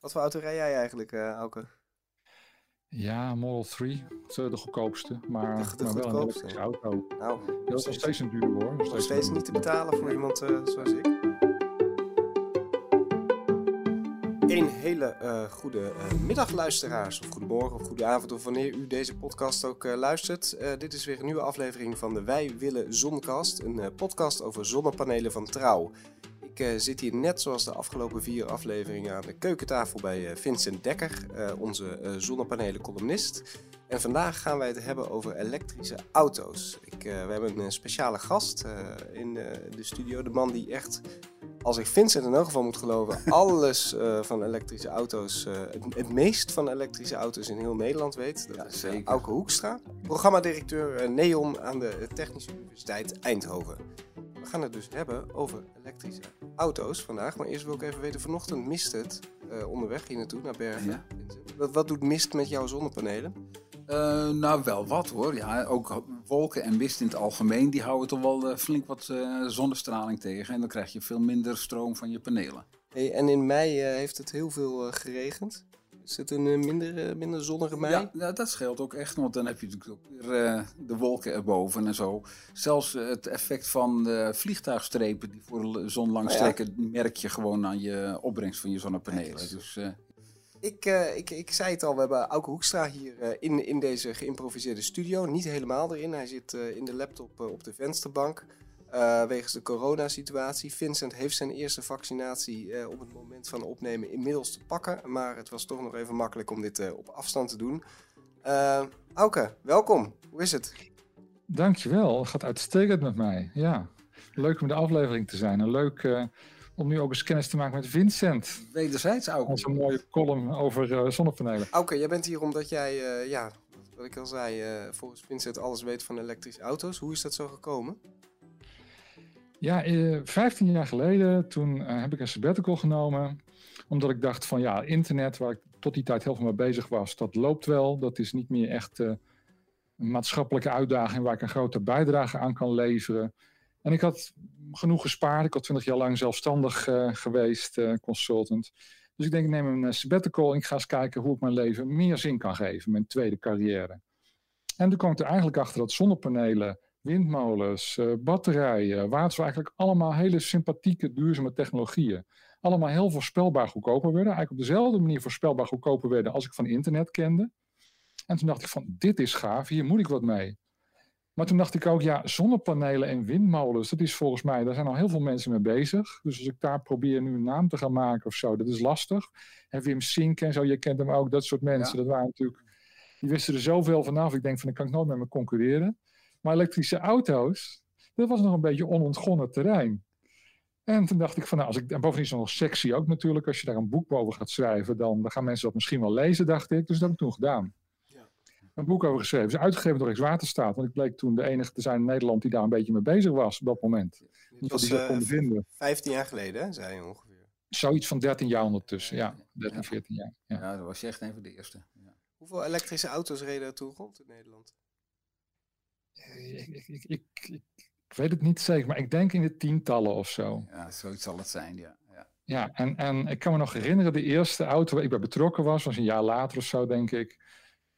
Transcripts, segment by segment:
Wat voor auto rij jij eigenlijk, uh, Auke? Ja, Model 3. De, de goedkoopste, maar, de, de maar wel goedkoopste. een elektrische auto. Nou, dat is nog steeds een duur hoor. Nog steeds, steeds niet te betalen voor iemand uh, zoals ik. Een hele uh, goede uh, middag luisteraars, of goedemorgen of goede avond, of wanneer u deze podcast ook uh, luistert. dit is weer een nieuwe aflevering van de Wij Willen Zonnecast, een podcast over zonnepanelen van Trouw. Ik zit hier net zoals de afgelopen vier afleveringen aan de keukentafel bij Vincent Dekker, onze zonnepanelen columnist. En vandaag gaan wij het hebben over elektrische auto's. Ik, we hebben een speciale gast in de studio, de man die echt als ik Vincent in elk geval moet geloven, alles uh, van elektrische auto's, uh, het, het, meest van elektrische auto's in heel Nederland weet. Dat ja, is. Auke Hoekstra, programmadirecteur Neon aan de Technische Universiteit Eindhoven. We gaan het dus hebben over elektrische auto's vandaag. Maar eerst wil ik even weten, vanochtend mist het onderweg hier naartoe, naar Bergen. Ja. Wat, wat doet mist met jouw zonnepanelen? Uh, nou, wel wat hoor. Ja, ook wolken en mist in het algemeen, die houden toch wel uh, flink wat zonnestraling tegen. En dan krijg je veel minder stroom van je panelen. Hey, en in mei heeft het heel veel geregend. Is het een minder, minder zonnige mei? Ja, dat scheelt ook echt, want dan heb je natuurlijk ook weer de wolken erboven en zo. Zelfs het effect van de vliegtuigstrepen die voor de zon langs trekken, oh ja. merk je gewoon aan je opbrengst van je zonnepanelen. Dus... Ik, uh, ik, ik zei het al, we hebben Auke Hoekstra hier uh, in, in deze geïmproviseerde studio. Niet helemaal erin, hij zit uh, in de laptop op de vensterbank. Wegens de coronasituatie. Vincent heeft zijn eerste vaccinatie op het moment van opnemen inmiddels te pakken. Maar het was toch nog even makkelijk om dit op afstand te doen. Auke, welkom. Hoe is het? Dankjewel, het gaat uitstekend met mij. Ja, leuk om de aflevering te zijn. Een leuk om nu ook eens kennis te maken met Vincent. Wederzijds ook. Onze mooie column over zonnepanelen. Oké, jij bent hier omdat jij, ja, wat ik al zei, volgens Vincent alles weet van elektrische auto's. Hoe is dat zo gekomen? Ja, 15 jaar geleden, toen heb ik een sabbatical genomen. Omdat ik dacht van ja, internet, waar ik tot die tijd heel veel mee bezig was, dat loopt wel. Dat is niet meer echt een maatschappelijke uitdaging waar ik een grote bijdrage aan kan leveren. En ik had genoeg gespaard. Ik had 20 jaar lang zelfstandig geweest, consultant. Dus ik denk, ik neem een sabbatical en ik ga eens kijken hoe ik mijn leven meer zin kan geven, mijn tweede carrière. En toen kwam ik er eigenlijk achter dat zonnepanelen, windmolens, batterijen, water eigenlijk allemaal hele sympathieke, duurzame technologieën. Allemaal heel voorspelbaar goedkoper werden. Eigenlijk op dezelfde manier voorspelbaar goedkoper werden als ik van internet kende. En toen dacht ik van, dit is gaaf, hier moet ik wat mee. Maar toen dacht ik ook, ja, zonnepanelen en windmolens, dat is volgens mij, daar zijn al heel veel mensen mee bezig. Dus als ik daar probeer nu een naam te gaan maken of zo, dat is lastig. En Wim Sink en zo, je kent hem ook, dat soort mensen, ja. dat waren natuurlijk, die wisten er zoveel vanaf. Ik denk van, dan kan ik nooit met me concurreren. Maar elektrische auto's, dat was nog een beetje onontgonnen terrein. En toen dacht ik van, nou, als ik, en bovendien is het nog sexy ook natuurlijk, als je daar een boek boven gaat schrijven, dan, dan gaan mensen dat misschien wel lezen, dacht ik. Dus dat heb ik toen gedaan een boek over geschreven. Het is uitgegeven door Rijkswaterstaat. Want ik bleek toen de enige te zijn in Nederland die daar een beetje mee bezig was op dat moment. Dat was die uh, vinden. 15 jaar geleden, hè, zei je ongeveer. Zoiets van 13 jaar ondertussen, ja. 13, 14 jaar. Ja, ja dat was je echt een van de eerste. Ja. Hoeveel elektrische auto's reden er toen rond in Nederland? Ik, ik, ik, ik, ik weet het niet zeker, maar ik denk in de tientallen of zo. Ja, zoiets zal het zijn, ja. Ja, ja en, en ik kan me nog herinneren, de eerste auto waar ik bij betrokken was, was een jaar later of zo, denk ik.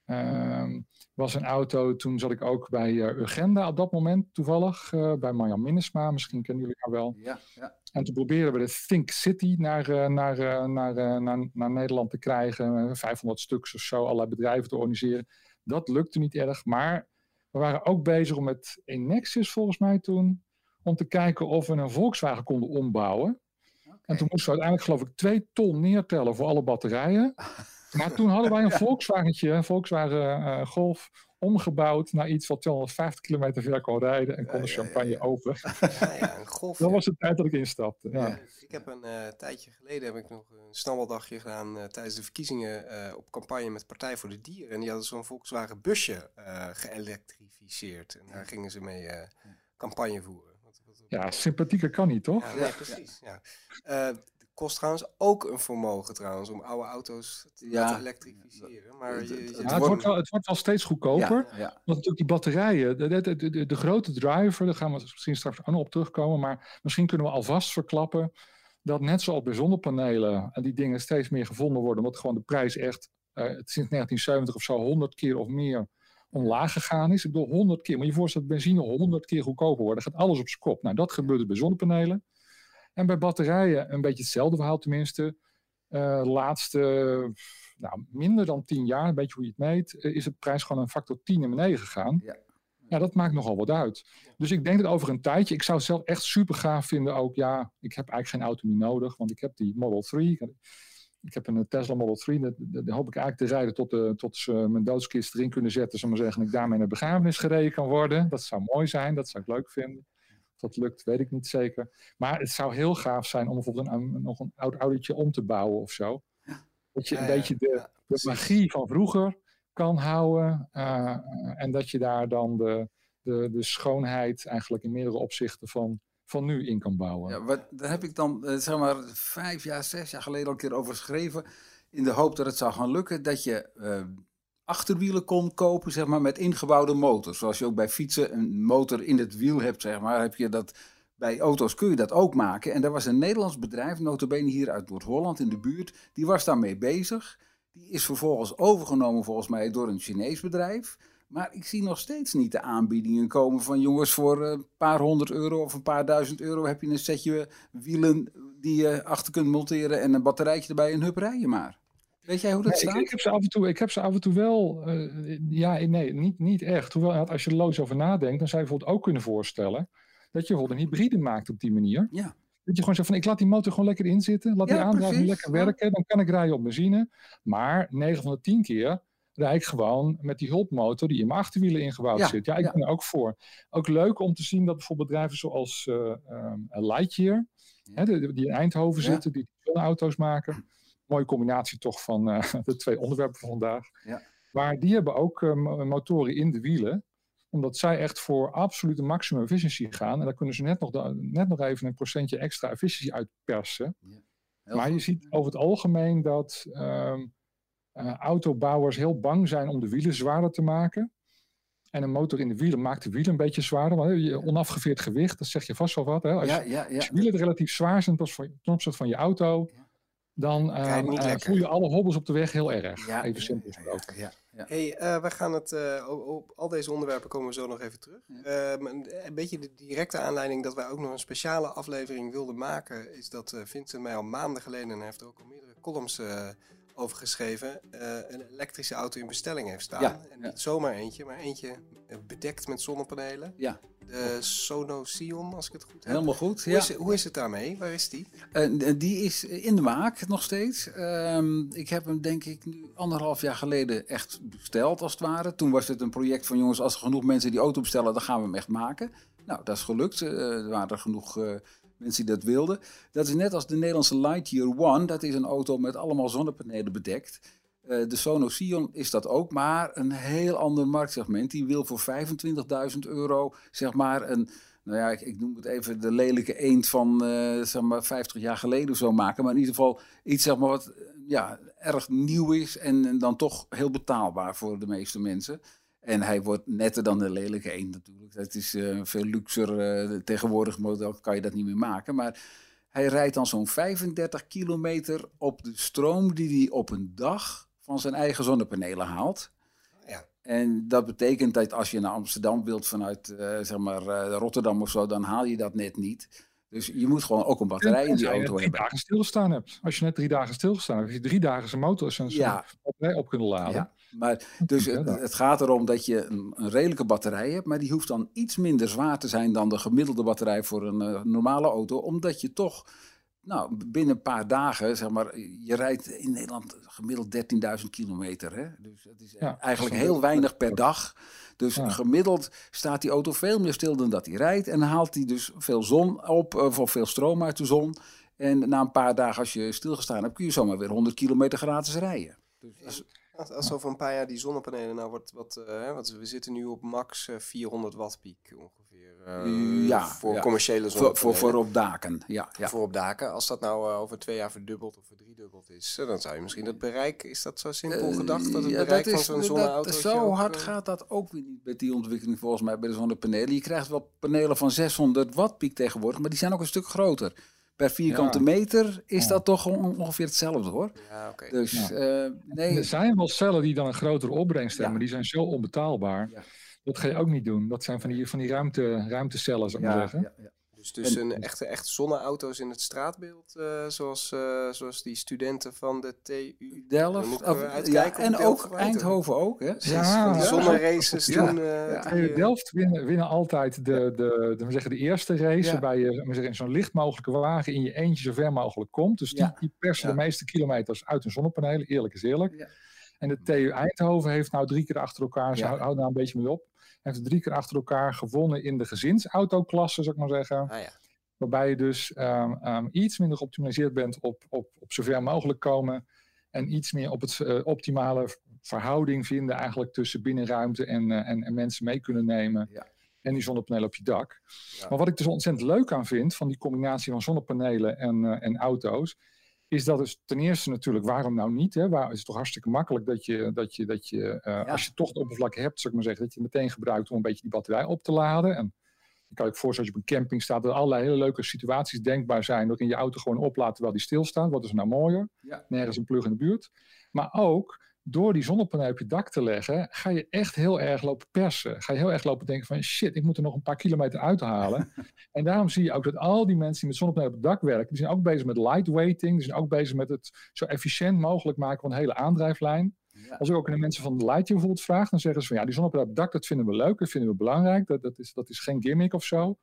Uh, was een auto, toen zat ik ook bij uh, Urgenda op dat moment toevallig, uh, bij Marjan Minnesma, misschien kennen jullie haar wel. Ja, ja. En toen probeerden we de Think City naar, uh, naar, naar, naar, naar Nederland te krijgen, 500 stuks of zo, allerlei bedrijven te organiseren. Dat lukte niet erg, maar we waren ook bezig om met Enexis volgens mij toen, om te kijken of we een Volkswagen konden ombouwen. Okay. En toen moesten we uiteindelijk geloof ik twee ton neertellen voor alle batterijen. Maar toen hadden wij een Volkswagentje, een Volkswagen uh, Golf, omgebouwd naar iets wat 250 kilometer ver kon rijden en kon de champagne ja, ja. over. Ja, ja, een golf, dat was de tijd dat ik instapte. Ja. Ik heb een uh, tijdje geleden heb ik nog een snabbeldagje gedaan uh, tijdens de verkiezingen op campagne met Partij voor de Dieren. En die hadden zo'n Volkswagen busje geëlektrificeerd. En daar gingen ze mee campagne voeren. Wat, wat, ja, sympathieker kan niet, toch? Ja, nee, precies. Ja kost trouwens ook een vermogen trouwens om oude auto's te ja. laten elektrificeren. Maar je, je, ja, het, wordt wel, het wordt wel steeds goedkoper. Ja, ja. Want natuurlijk die batterijen, de, de, de, de, grote driver, daar gaan we misschien straks ook nog op terugkomen. Maar misschien kunnen we alvast verklappen dat net zoals bij zonnepanelen die dingen steeds meer gevonden worden, omdat gewoon de prijs echt uh, sinds 1970 of zo 100 keer of meer omlaag gegaan is. Ik bedoel, 100 keer. Maar je voorstelt dat benzine 100 keer goedkoper wordt. Dan gaat alles op zijn kop. Nou, dat gebeurt bij zonnepanelen. En bij batterijen een beetje hetzelfde verhaal tenminste. Uh, laatste, nou, minder dan 10 jaar, een beetje hoe je het meet, is de prijs gewoon een factor 10 naar beneden gegaan. Ja. Ja, dat maakt nogal wat uit. Dus ik denk dat over een tijdje, ik zou het zelf echt super gaaf vinden ook, ja, ik heb eigenlijk geen auto meer nodig, want ik heb die Model 3. Ik heb een Tesla Model 3, dat, dat, hoop ik eigenlijk te rijden tot, de, tot ze mijn doodskist erin kunnen zetten, zullen maar zeggen, en ik daarmee naar begrafenis gereden kan worden. Dat zou mooi zijn, dat zou ik leuk vinden. Dat lukt, weet ik niet zeker. Maar het zou heel gaaf zijn om bijvoorbeeld een, nog een oud autootje om te bouwen of zo. Dat je een beetje de, de magie van vroeger kan houden. Uh, en dat je daar dan de, de, de schoonheid eigenlijk in meerdere opzichten van, van nu in kan bouwen. Ja, wat, daar heb ik dan uh, zeg maar vijf jaar, zes jaar geleden al een keer over geschreven. In de hoop dat het zou gaan lukken dat je uh, achterwielen kon kopen zeg maar, met ingebouwde motor. Zoals je ook bij fietsen een motor in het wiel hebt, zeg maar, heb je dat... Bij auto's kun je dat ook maken. En er was een Nederlands bedrijf, notabene hier uit Noord-Holland in de buurt, die was daarmee bezig. Die is vervolgens overgenomen volgens mij door een Chinees bedrijf. Maar ik zie nog steeds niet de aanbiedingen komen van jongens voor een paar honderd euro of een paar duizend euro heb je een setje wielen die je achter kunt monteren en een batterijtje erbij en hup rijden maar. Weet jij hoe dat staat? Ik, ik, heb ze af en toe, ik heb ze af en toe wel, uh, ja nee, niet, niet echt. Hoewel als je er loos over nadenkt, dan zou je bijvoorbeeld ook kunnen voorstellen dat je bijvoorbeeld een hybride maakt op die manier. Ja. Dat je gewoon zegt van ik laat die motor gewoon lekker inzitten. Laat die aandrijving lekker werken. Dan kan ik rijden op benzine. Maar 9 van de 10 keer rijd ik gewoon met die hulpmotor die in mijn achterwielen ingebouwd zit. Ja, ik ben er ook voor. Ook leuk om te zien dat bijvoorbeeld bedrijven zoals uh, Lightyear, hè, die in Eindhoven zitten, die auto's maken. Mooie combinatie toch van uh, de twee onderwerpen van vandaag. Maar die hebben ook motoren in de wielen omdat zij echt voor absolute maximum efficiëntie gaan. En daar kunnen ze net nog, net nog even een procentje extra efficiëntie uitpersen. Ja, maar je ziet over het algemeen dat um, uh, autobouwers heel bang zijn om de wielen zwaarder te maken. En een motor in de wielen maakt de wielen een beetje zwaarder. Want je onafgeveerd gewicht, dat zeg je vast wel wat. Hè? Als, ja, ja, als je wielen relatief zwaar zijn ten opzichte van je auto, dan uh, voel je alle hobbels op de weg heel erg. even simpel gesproken. Ja, Hey, uh, we gaan het, uh, op, al deze onderwerpen komen we zo nog even terug. Uh, een beetje de directe aanleiding dat wij ook nog een speciale aflevering wilden maken, is dat Vincent mij al maanden geleden, en hij heeft er ook al meerdere columns over geschreven, een elektrische auto in bestelling heeft staan. Ja, en niet zomaar eentje, maar eentje bedekt met zonnepanelen. Ja. De Sono Sion, als ik het goed heb. Helemaal goed, hoe, is, hoe is het daarmee? Waar is die? Uh, die is in de maak nog steeds. Uh, ik heb hem denk ik nu anderhalf jaar geleden echt besteld als het ware. Toen was het een project van jongens, als er genoeg mensen die auto bestellen, dan gaan we hem echt maken. Nou, dat is gelukt. Er waren er genoeg mensen die dat wilden. Dat is net als de Nederlandse Lightyear One. Dat is een auto met allemaal zonnepanelen bedekt. Uh, de Sono Sion is dat ook, maar een heel ander marktsegment. Die wil voor 25.000 euro, zeg maar, een, nou ja, ik, noem het even de lelijke eend van uh, zeg maar 50 jaar geleden of zo maken. Maar in ieder geval iets zeg maar, wat ja, erg nieuw is en dan toch heel betaalbaar voor de meeste mensen. En hij wordt netter dan de lelijke eend natuurlijk. Dat is uh, veel luxer. Uh, tegenwoordig model kan je dat niet meer maken. Maar hij rijdt dan zo'n 35 kilometer op de stroom die hij op een dag van zijn eigen zonnepanelen haalt. Ja. En dat betekent dat als je naar Amsterdam wilt vanuit uh, zeg maar, uh, Rotterdam of zo, dan haal je dat net niet. Dus je moet gewoon ook een batterij in die auto hebben. Als je drie dagen stilgestaan hebt. Als je net drie dagen stilgestaan hebt, heb je drie dagen zijn motor en ja. batterij op kunnen laden. Ja. Maar dus het, het, gaat erom dat je een, een, redelijke batterij hebt, maar die hoeft dan iets minder zwaar te zijn dan de gemiddelde batterij voor een uh, normale auto, omdat je toch nou, binnen een paar dagen, zeg maar, je rijdt in Nederland gemiddeld 13.000 kilometer. Hè? Dus dat is eigenlijk heel weinig per dag. Dus gemiddeld staat die auto veel meer stil dan dat hij rijdt. En haalt hij dus veel zon op, of veel stroom uit de zon. En na een paar dagen, als je stilgestaan hebt, kun je zomaar weer 100 kilometer gratis rijden. Dus als, als over een paar jaar die zonnepanelen, nou wordt wat, uh, want we zitten nu op max 400 watt piek ongeveer. Uh, ja, voor commerciële zonnepanelen. Voor, voor, op daken, ja, ja. Voor op daken. Als dat nou uh, over twee jaar verdubbeld of verdriedubbeld is, dan zou je misschien het bereik, is dat zo simpel gedacht, dat het bereik dat is, van zo'n zonneauto... Zo hard gaat dat ook weer niet met die ontwikkeling volgens mij bij de zonnepanelen. Je krijgt wel panelen van 600 watt piek tegenwoordig, maar die zijn ook een stuk groter. Per vierkante meter is dat toch ongeveer hetzelfde hoor. Ja, oké. Dus Ja. eh, nee, Er zijn wel cellen die dan een grotere opbrengst hebben, Ja. maar die zijn zo onbetaalbaar. Ja. Dat ga je ook niet doen. Dat zijn van die, van die ruimte, ruimtecellen, zou ik maar ja, zeggen. Dus, dus En- een echte, echt zonneauto's in het straatbeeld, eh, zoals, eh, zoals die studenten van de TU. Delft. of- ja, en ook Eindhoven ook. Hè? Ja, Van die ja. zonneraces Ja. toen. eh, TU Delft winnen, winnen altijd de, de, de, we zeggen, de eerste race, Ja. waarbij je we zeggen, in zo'n licht mogelijke wagen in je eentje zo ver mogelijk komt. Dus die, Ja. die persen Ja. de meeste kilometers uit hun zonnepanelen, eerlijk is eerlijk. Ja. En de TU Eindhoven heeft nou drie keer achter elkaar, ze Ja. hou- houden nou een beetje mee op, heeft drie keer achter elkaar gewonnen in de gezinsautoklasse, zou ik maar zeggen. ah ja. Waarbij je dus ehm, ehm, iets minder geoptimaliseerd bent op, op, op zover mogelijk komen. En iets meer op het eh, optimale verhouding vinden eigenlijk tussen binnenruimte en, eh, en, en mensen mee kunnen nemen. Ja. En die zonnepanelen op je dak. Ja. Maar wat ik dus ontzettend leuk aan vind van die combinatie van zonnepanelen en, eh, en auto's. Is dat dus ten eerste natuurlijk, waarom nou niet? Hè? Waar, is het toch hartstikke makkelijk dat je, dat je, dat je eh, als je toch het oppervlak hebt, zou ik maar zeggen, dat je het meteen gebruikt om een beetje die batterij op te laden. En je kan je voorstellen als je op een camping staat, dat er allerlei hele leuke situaties denkbaar zijn. waarin je auto gewoon oplaat terwijl die stilstaat. Wat is nou mooier? Ja. Nergens een plug in de buurt. Maar ook door die zonnepanelen op je dak te leggen, ga je echt heel erg lopen persen. Ga je heel erg lopen denken van shit, ik moet er nog een paar kilometer uithalen. en daarom zie je ook dat al die mensen die met zonnepanelen op het dak werken, die zijn ook bezig met lightweighting. Die zijn ook bezig met het zo efficiënt mogelijk maken van een hele aandrijflijn. Ja. Als ik ook aan de mensen van de Lightyear bijvoorbeeld vraag, dan zeggen ze van ja, die zonnepanelen op het dak, dat vinden we leuk, dat vinden we belangrijk. Dat, dat, is, dat is geen gimmick of zo.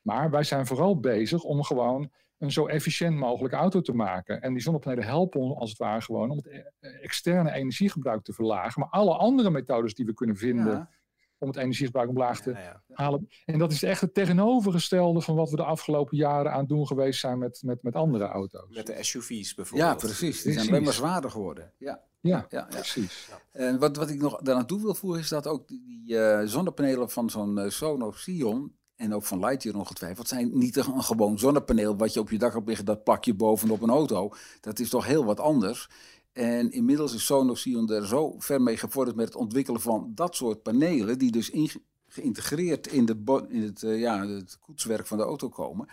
Maar wij zijn vooral bezig om gewoon een zo efficiënt mogelijke auto te maken. En die zonnepanelen helpen ons als het ware gewoon om het e- externe energiegebruik te verlagen. Maar alle andere methodes die we kunnen vinden Ja. om het energiegebruik omlaag te Ja, ja. halen. En dat is echt het tegenovergestelde van wat we de afgelopen jaren aan het doen geweest zijn met, met, met andere auto's. Met de SUV's bijvoorbeeld. ja, precies. Die zijn alleen maar zwaarder geworden. Ja, Ja, ja, ja. precies. En wat, wat ik nog daaraan toe wil voegen is dat ook die, die, eh, zonnepanelen van zo'n eh, Sonos Sion en ook van Lightyear ongetwijfeld zijn niet een, gewoon zonnepaneel wat je op je dak hebt liggen, dat plak je bovenop een auto. Dat is toch heel wat anders. En inmiddels is Sonos er zo ver mee gevorderd met het ontwikkelen van dat soort panelen, die dus inge- geïntegreerd in, de in het, eh, ja, het koetswerk van de auto komen.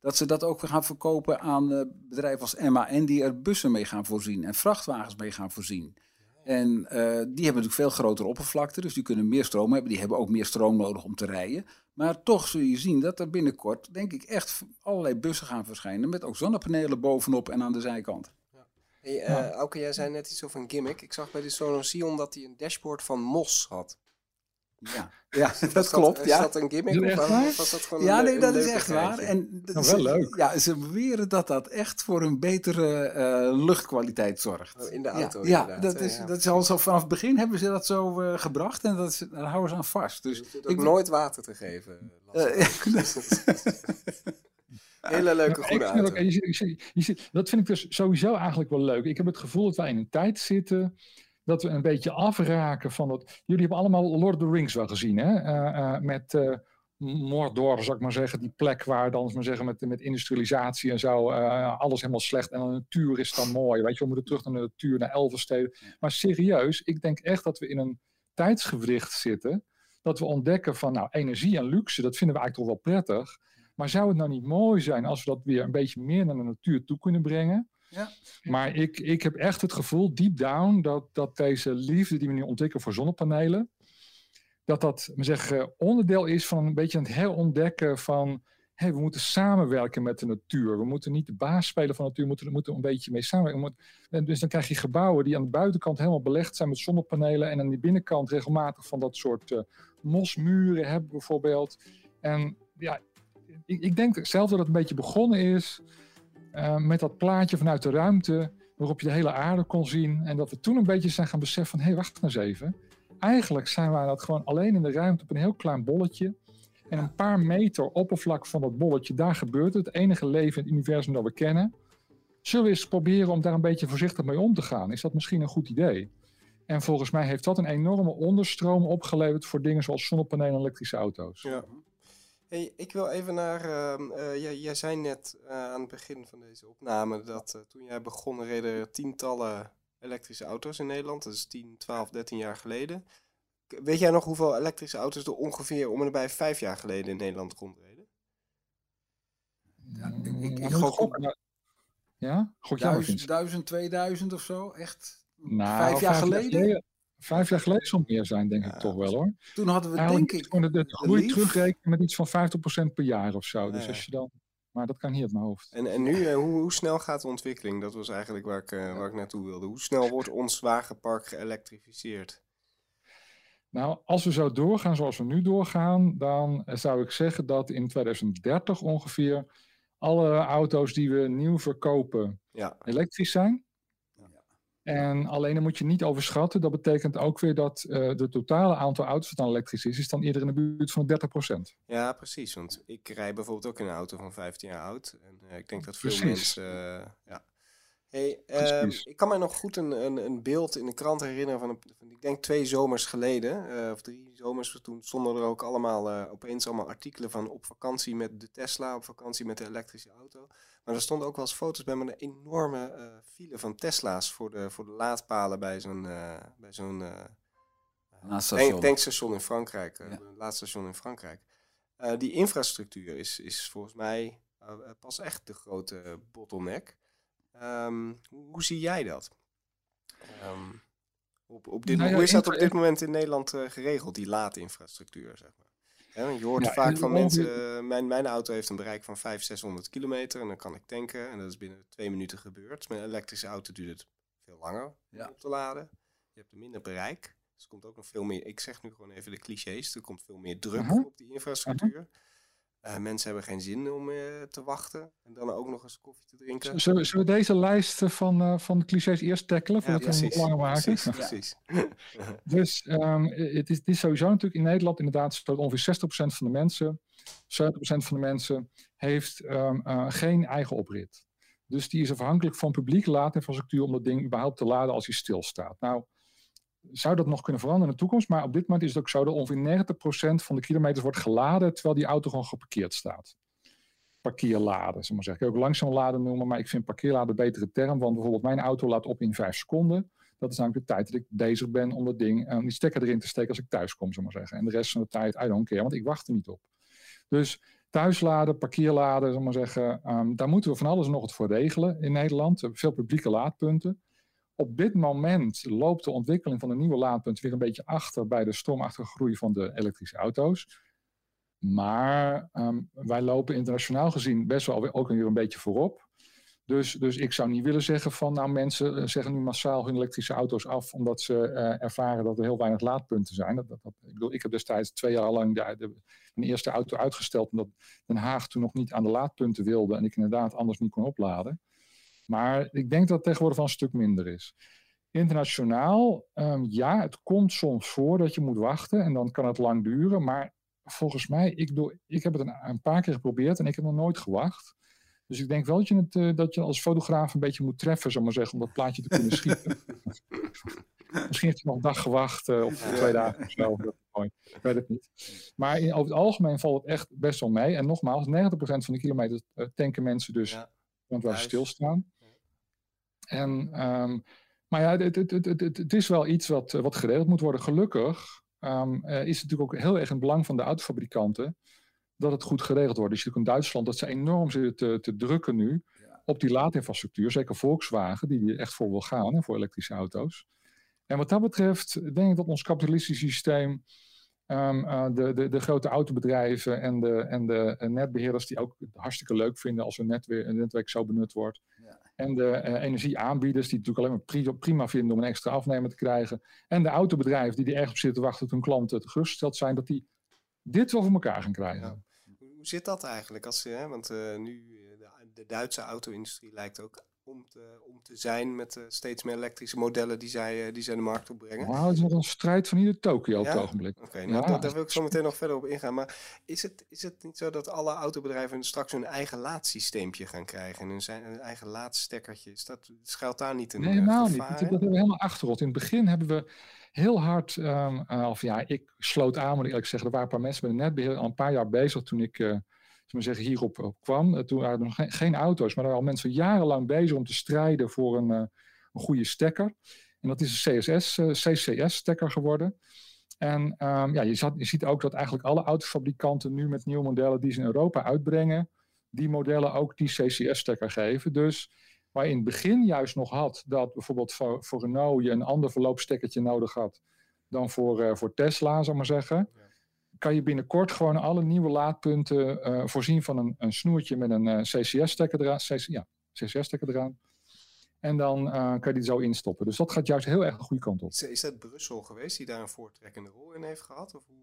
Dat ze dat ook gaan verkopen aan eh, bedrijven als MAN, die er bussen mee gaan voorzien en vrachtwagens mee gaan voorzien. En eh, die hebben natuurlijk veel grotere oppervlakte, dus die kunnen meer stroom hebben. Die hebben ook meer stroom nodig om te rijden. Maar toch zul je zien dat er binnenkort, denk ik, echt allerlei bussen gaan verschijnen. Met ook zonnepanelen bovenop en aan de zijkant. Hey, eh, Auke, jij zei net iets over een gimmick. Ik zag bij de Sonos Sion dat hij een dashboard van Mos had. Ja, ja dat klopt. Is Ja. dat een gimmick? Of echt was- waar? was dat gewoon Ja, een, nee, een dat is echt waar. En dat Nou, is- wel leuk. Ja, ze beweren dat dat echt voor een betere eh, luchtkwaliteit zorgt. Oh, in de auto, Ja, ja, inderdaad, dat, is, ja. dat is al zo vanaf het begin hebben ze dat zo eh, gebracht en dat is, daar houden ze aan vast. Dus ook ik- nooit water te geven. lastig. Eh, Hele leuke goede ook, auto. je dat vind ik dus sowieso eigenlijk wel leuk. Ik heb het gevoel dat wij in een tijd zitten dat we een beetje afraken van dat. Jullie hebben allemaal Lord of the Rings wel gezien, hè? Eh, eh, met eh, Mordor, zou ik maar zeggen, die plek waar dan, maar zeggen, met, met industrialisatie en zo, alles helemaal slecht en de natuur is dan mooi. Weet je, we moeten terug naar de natuur, naar Elversteden. Maar serieus, ik denk echt dat we in een tijdsgewricht zitten dat we ontdekken van, nou, energie en luxe, dat vinden we eigenlijk toch wel prettig. Maar zou het nou niet mooi zijn als we dat weer een beetje meer naar de natuur toe kunnen brengen? Ja. Maar ik, ik heb echt het gevoel, deep down, dat, dat deze liefde die we nu ontwikkelen voor zonnepanelen, dat dat zeggen, onderdeel is van een beetje het herontdekken van, hey, we moeten samenwerken met de natuur. We moeten niet de baas spelen van de natuur, we moeten, we moeten een beetje mee samenwerken. En dus dan krijg je gebouwen die aan de buitenkant helemaal belegd zijn met zonnepanelen en aan de binnenkant regelmatig van dat soort eh, mosmuren hebben bijvoorbeeld. En ja, ik, ik denk zelf dat het een beetje begonnen is eh, met dat plaatje vanuit de ruimte, waarop je de hele aarde kon zien. En dat we toen een beetje zijn gaan beseffen van, hé, hey, wacht eens even. Eigenlijk zijn wij dat gewoon alleen in de ruimte op een heel klein bolletje. En een paar meter oppervlak van dat bolletje, daar gebeurt het. Het enige leven in het universum dat we kennen. Zullen we eens proberen om daar een beetje voorzichtig mee om te gaan? Is dat misschien een goed idee? En volgens mij heeft dat een enorme onderstroom opgeleverd voor dingen zoals zonnepanelen en elektrische auto's. Ja. Hey, ik wil even naar. ehm, eh, jij, jij zei net eh, aan het begin van deze opname dat eh, toen jij begon reden er tientallen elektrische auto's in Nederland. Dat is 10, 12, 13 jaar geleden. Weet jij nog hoeveel elektrische auto's er ongeveer om en bij vijf jaar geleden in Nederland rondreden? Ja, ik, ik, ik gok ja? Gok duizend, duizend, 2000 of zo? Echt? Nou, vijf jaar geleden? Vijf jaar geleden zal meer zijn, denk ik toch wel hoor. Toen hadden we denk ik... De, de groei terugrekenen met iets van 50% per jaar of zo. Dus als je dan... Maar dat kan hier op mijn hoofd. En, en nu, eh, hoe, hoe, snel gaat de ontwikkeling? Dat was eigenlijk waar ik, uh, waar ik naartoe wilde. Hoe snel wordt ons wagenpark geëlektrificeerd? Nou, als we zo doorgaan zoals we nu doorgaan, dan zou ik zeggen dat in 2030 ongeveer alle auto's die we nieuw verkopen ja. elektrisch zijn. En alleen dan moet je niet overschatten. Dat betekent ook weer dat uh, de totale aantal auto's dat dan elektrisch is, is dan eerder in de buurt van 30%. Ja, precies. Want ik rij bijvoorbeeld ook in een auto van 15 jaar oud. En uh, ik denk dat veel mensen. Uh, ja. Hey, uh, ik kan mij nog goed een, een, een, beeld in de krant herinneren van, een, van ik denk twee zomers geleden, of drie zomers. Toen stonden er ook allemaal opeens allemaal artikelen van op vakantie met de Tesla, op vakantie met de elektrische auto. Maar er stonden ook wel eens foto's bij met een enorme uh, file van Tesla's voor de, voor de laadpalen bij zo'n uh, bij zo'n uh, tank, tankstation in Frankrijk. Ja. laadstation in Frankrijk. die infrastructuur is, is volgens mij pas echt de grote bottleneck. Um, hoe, hoe, zie jij dat? Um, op, op dit, nou ja, hoe is dat op dit moment in Nederland geregeld, die laadinfrastructuur? Zeg maar? Je hoort vaak van mensen, uh, mijn, mijn auto heeft een bereik van 500, 600 kilometer en dan kan ik tanken en dat is binnen twee minuten gebeurd. Een elektrische auto duurt het veel langer ja. om op te laden. Je hebt een minder bereik. Dus er komt ook nog veel meer, ik zeg nu gewoon even de clichés, er komt veel meer druk uh -huh. op die infrastructuur. Uh -huh. Uh, mensen hebben geen zin om uh, te wachten en dan ook nog eens koffie te drinken. Zullen, zullen we deze lijst van, uh, van de clichés eerst tackelen voordat ja, we hem langer maken? Precies. precies. dus um, het, is, het, is, sowieso natuurlijk in Nederland inderdaad dat ongeveer 60% van de mensen, 70% van de mensen heeft um, geen eigen oprit. Dus die is afhankelijk van publieke laadinfrastructuur om dat ding überhaupt te laden als hij stilstaat. Nou, zou dat nog kunnen veranderen in de toekomst. Maar op dit moment is het ook zo dat ongeveer 90% van de kilometers wordt geladen terwijl die auto gewoon geparkeerd staat. Parkeerladen, zeg maar zeggen. Ik kan ook langzaam laden noemen, maar ik vind parkeerladen een betere term. Want bijvoorbeeld mijn auto laat op in 5 seconden. Dat is namelijk de tijd dat ik bezig ben om dat ding, uh, die stekker erin te steken als ik thuis kom, zeg maar zeggen. En de rest van de tijd, I don't care, want ik wacht er niet op. Dus thuisladen, parkeerladen, zeg maar zeggen, um, daar moeten we van alles nog wat voor regelen in Nederland. We hebben veel publieke laadpunten. Op dit moment loopt de ontwikkeling van de nieuwe laadpunt weer een beetje achter bij de stormachtige groei van de elektrische auto's. Maar um, wij lopen internationaal gezien best wel ook weer een beetje voorop. Dus, dus ik zou niet willen zeggen van nou mensen eh, zeggen nu massaal hun elektrische auto's af omdat ze uh, ervaren dat er heel weinig laadpunten zijn. Dat, dat, ik bedoel, ik heb destijds twee jaar lang de, de, mijn eerste auto uitgesteld omdat Den Haag toen nog niet aan de laadpunten wilde en ik inderdaad anders niet kon opladen. Maar ik denk dat het tegenwoordig wel een stuk minder is. Internationaal, um, ja, het komt soms voor dat je moet wachten en dan kan het lang duren. Maar volgens mij, ik, doe, ik heb het een, een paar keer geprobeerd en ik heb nog nooit gewacht. Dus ik denk wel dat je, het, uh, dat je als fotograaf een beetje moet treffen, zal maar zeggen, om dat plaatje te kunnen schieten. Misschien heeft hij nog een dag gewacht uh, of twee dagen of zo. Ik weet het niet. Maar in, over het algemeen valt het echt best wel mee. En nogmaals, 90% van de kilometer uh, tanken mensen dus ja. want waar ze stilstaan. En, um, maar ja, het, het, het, het, is wel iets wat, wat geregeld moet worden. Gelukkig um, uh, is het natuurlijk ook heel erg in het belang van de autofabrikanten dat het goed geregeld wordt. Dus je ziet ook in Duitsland dat ze enorm zitten te, te drukken nu ja. op die laadinfrastructuur. Zeker Volkswagen, die er echt voor wil gaan, hè, voor elektrische auto's. En wat dat betreft denk ik dat ons kapitalistische systeem Um, uh, de, de, de, grote autobedrijven en de, en de netbeheerders die ook hartstikke leuk vinden als een, netwerk, netwerk zo benut wordt. Ja. En de uh, energieaanbieders die het natuurlijk alleen maar prima vinden om een extra afnemer te krijgen. En de autobedrijven die er erg op zitten wachten tot hun klanten gerustgesteld zijn, dat die dit wel voor elkaar gaan krijgen. Ja. Hoe zit dat eigenlijk? Als, hè, want uh, nu de, de Duitse auto-industrie lijkt ook om te, om te zijn met uh, steeds meer elektrische modellen die zij, uh, die zij de markt opbrengen. Nou, het is nog een strijd van ieder Tokio op ja? het ogenblik. Oké, okay, nou, ja. daar, daar, wil ik zo meteen nog verder op ingaan. Maar is het, is het niet zo dat alle autobedrijven straks hun eigen laadsysteempje gaan krijgen? En hun, zijn, hun eigen laadstekkertje? Is dat, schuilt daar niet een Nee, helemaal niet. Dat hebben we helemaal achterrot. In het begin hebben we heel hard, um, uh, of ja, ik sloot aan, moet ik eerlijk zeggen. Er waren een paar mensen met een netbeheer al een paar jaar bezig toen ik maar zeggen, hierop op kwam. Toen waren er nog geen, auto's, maar er waren al mensen jarenlang bezig om te strijden voor een, uh, een goede stekker. En dat is een CSS, CCS-stekker geworden. En um, ja, je, zat, je, ziet ook dat eigenlijk alle autofabrikanten nu met nieuwe modellen die ze in Europa uitbrengen, die modellen ook die CCS-stekker geven. Dus waar je in het begin juist nog had dat bijvoorbeeld voor, Renault je een ander verloopstekkertje nodig had dan voor, uh, voor Tesla, zal maar zeggen. Kan je binnenkort gewoon alle nieuwe laadpunten uh, voorzien van een, een snoertje met een uh, CCS-stekker eraan. CC, ja, CCS-stekker eraan. En dan uh, kan je die zo instoppen. Dus dat gaat juist heel erg de goede kant op. Is, dat Brussel geweest die daar een voortrekkende rol in heeft gehad? Of hoe,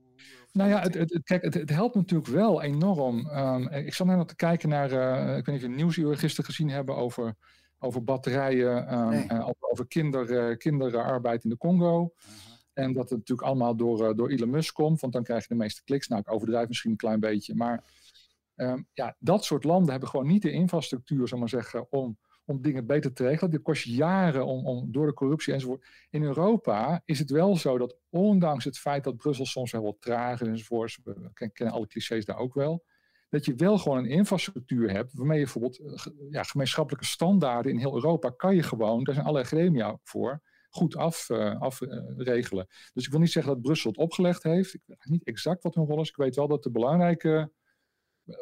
of nou ja, het, het, kijk, het, het, helpt natuurlijk wel enorm. Um, ik zat net nog te kijken naar, ik weet niet of je nieuwsuur gisteren gezien hebben over, over batterijen, um, nee. uh, over kinder, kinderarbeid in de Congo. -huh. En dat het natuurlijk allemaal door, door Elon Musk komt, want dan krijg je de meeste kliks. Nou, ik overdrijf misschien een klein beetje. Maar um, ja, dat soort landen hebben gewoon niet de infrastructuur, zal maar zeggen, om om dingen beter te regelen. Dit kost jaren om, om, door de corruptie enzovoort. In Europa is het wel zo dat ondanks het feit dat Brussel soms wel wat traag is enzovoort, we kennen alle clichés daar ook wel, dat je wel gewoon een infrastructuur hebt waarmee je bijvoorbeeld ja, gemeenschappelijke standaarden in heel Europa kan je gewoon, daar zijn allerlei gremia voor, goed afregelen. Af, uh, dus ik wil niet zeggen dat Brussel het opgelegd heeft. Ik weet niet exact wat hun rol is. Ik weet wel dat de belangrijke,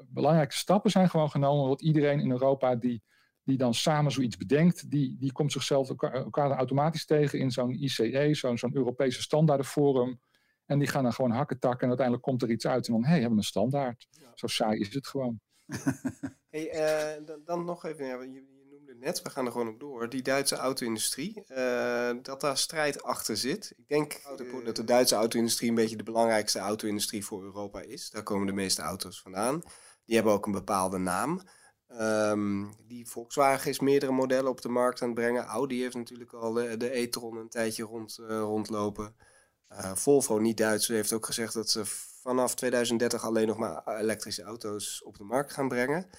belangrijke stappen zijn gewoon genomen, wat iedereen in Europa die die dan samen zoiets bedenkt, die, die komt zichzelf elkaar, elkaar automatisch tegen in zo'n ICE, zo'n zo'n Europese standaardenforum. En die gaan dan gewoon hakken takken en uiteindelijk komt er iets uit en dan, hé, hey, hebben we een standaard. Ja. Zo saai is het gewoon. hey, uh, dan, dan, nog even, ja, je, net, we gaan er gewoon op door. Die Duitse auto-industrie, uh, dat daar strijd achter zit. Ik denk dat de Duitse auto-industrie een beetje de belangrijkste auto-industrie voor Europa is. Daar komen de meeste auto's vandaan. Die hebben ook een bepaalde naam. Um, die Volkswagen is meerdere modellen op de markt aan het brengen. Audi heeft natuurlijk al de, e-tron een tijdje rond, uh, rondlopen. Uh, Volvo, niet Duits, heeft ook gezegd dat ze vanaf 2030 alleen nog maar elektrische auto's op de markt gaan brengen.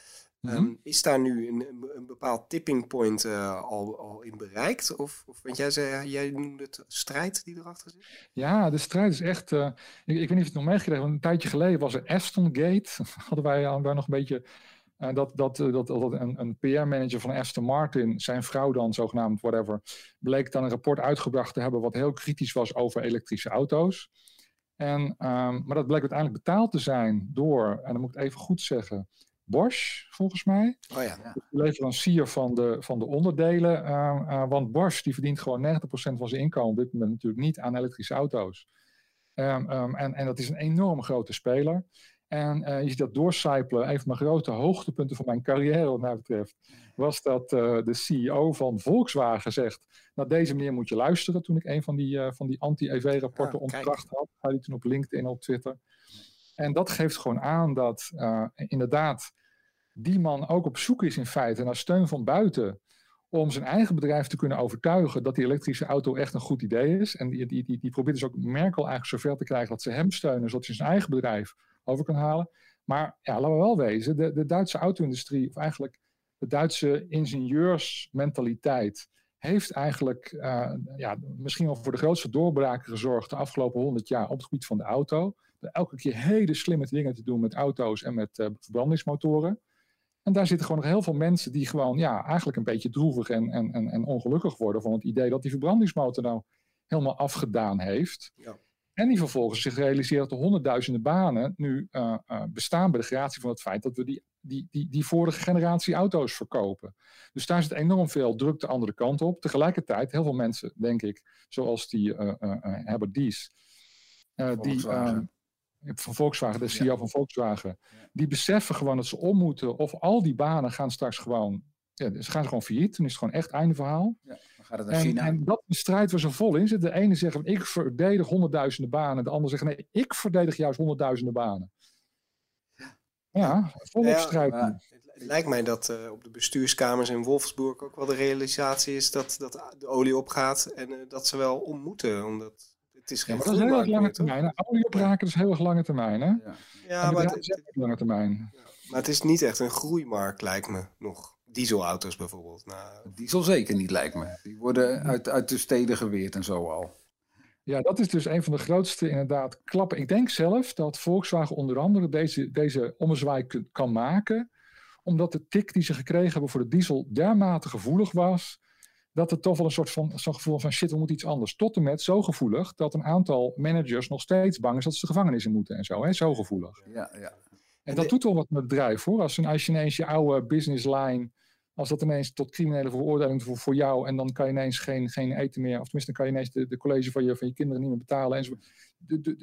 Mm -hmm. um, is daar nu een, een bepaald tipping point uh, al, al in bereikt? Of, of want jij, zei, jij noemde het strijd die erachter zit? Ja, de strijd is echt. ik, ik, weet niet of je het nog meegekregen want een tijdje geleden was er Aston Gate. Hadden wij daar nog een beetje uh, dat, dat, dat, dat een, een PR-manager van Aston Martin, zijn vrouw dan zogenaamd, whatever, bleek dan een rapport uitgebracht te hebben wat heel kritisch was over elektrische auto's. En, um, maar dat bleek uiteindelijk betaald te zijn door, en dan moet ik het even goed zeggen, Bosch, volgens mij. Oh ja. De leverancier van de, van de onderdelen. Uh, uh, want Bosch die verdient gewoon 90% van zijn inkomen op dit moment natuurlijk niet aan elektrische auto's. Um, um, en, en dat is een enorm grote speler. En uh, je ziet dat doorcijpelen. Een van mijn grote hoogtepunten van mijn carrière, wat mij betreft, was dat uh, de CEO van Volkswagen zegt: Naar deze manier moet je luisteren. Toen ik een van die, uh, van die anti-EV-rapporten ja, ontkracht had, had hij toen op LinkedIn en op Twitter. En dat geeft gewoon aan dat inderdaad die man ook op zoek is in feite naar steun van buiten. Om zijn eigen bedrijf te kunnen overtuigen dat die elektrische auto echt een goed idee is. En die, die, die, die probeert dus ook Merkel eigenlijk zover te krijgen dat ze hem steunen, zodat hij zijn eigen bedrijf over kan halen. Maar ja, laten we wel wezen, de, de Duitse auto-industrie, of eigenlijk de Duitse ingenieursmentaliteit, heeft eigenlijk uh, ja, misschien wel voor de grootste doorbraken gezorgd de afgelopen honderd jaar op het gebied van de auto. Elke keer hele slimme dingen te doen met auto's en met uh, verbrandingsmotoren. En daar zitten gewoon nog heel veel mensen die gewoon ja, eigenlijk een beetje droevig en, en, en, en ongelukkig worden van het idee dat die verbrandingsmotor nou helemaal afgedaan heeft. Ja. En die vervolgens zich realiseert dat de honderdduizenden banen nu uh, uh, bestaan bij de gratie van het feit dat we die, die, die, die vorige generatie auto's verkopen. Dus daar zit enorm veel druk de andere kant op. Tegelijkertijd, heel veel mensen, denk ik, zoals die uh, Herbert Dies, die van Volkswagen, de CEO ja. van Volkswagen, ja. die beseffen gewoon dat ze om moeten of al die banen gaan straks gewoon, ja, ze gaan gewoon failliet. Dan is het gewoon echt einde verhaal. Ja. Gaat het naar China? En, en dat is een strijd waar ze vol in zitten. De ene zegt, ik verdedig honderdduizenden banen. De ander zegt, nee, ik verdedig juist honderdduizenden banen. Ja, volop ja, strijd. Ja, het lijkt mij dat uh, op de bestuurskamers in Wolfsburg ook wel de realisatie is dat, dat de olie opgaat en uh, dat ze wel om moeten. Omdat het is geen ja, dat is heel erg lange termijn. Olie opraken is heel erg lange termijn. Hè? Ja, ja maar het, het, lange termijn. maar het is niet echt een groeimarkt, lijkt me nog dieselauto's bijvoorbeeld. Nou, Diesel zeker niet, lijkt me. Die worden uit, uit de steden geweerd en zo al. Ja, dat is dus een van de grootste inderdaad klappen. Ik denk zelf dat Volkswagen onder andere deze, deze ommezwaai kan maken. Omdat de tik die ze gekregen hebben voor de diesel dermate gevoelig was. Dat het toch wel een soort van zo'n gevoel van shit, we moeten iets anders. Tot en met zo gevoelig dat een aantal managers nog steeds bang is dat ze de gevangenis in moeten en zo. Hè? Zo gevoelig. Ja, ja. En dat doet wel wat met het bedrijf hoor. Als, als je ineens je oude business line, als dat ineens tot criminele veroordeling voor, voor jou en dan kan je ineens geen, geen eten meer, of tenminste dan kan je ineens de, de college van je, van je kinderen niet meer betalen. En zo.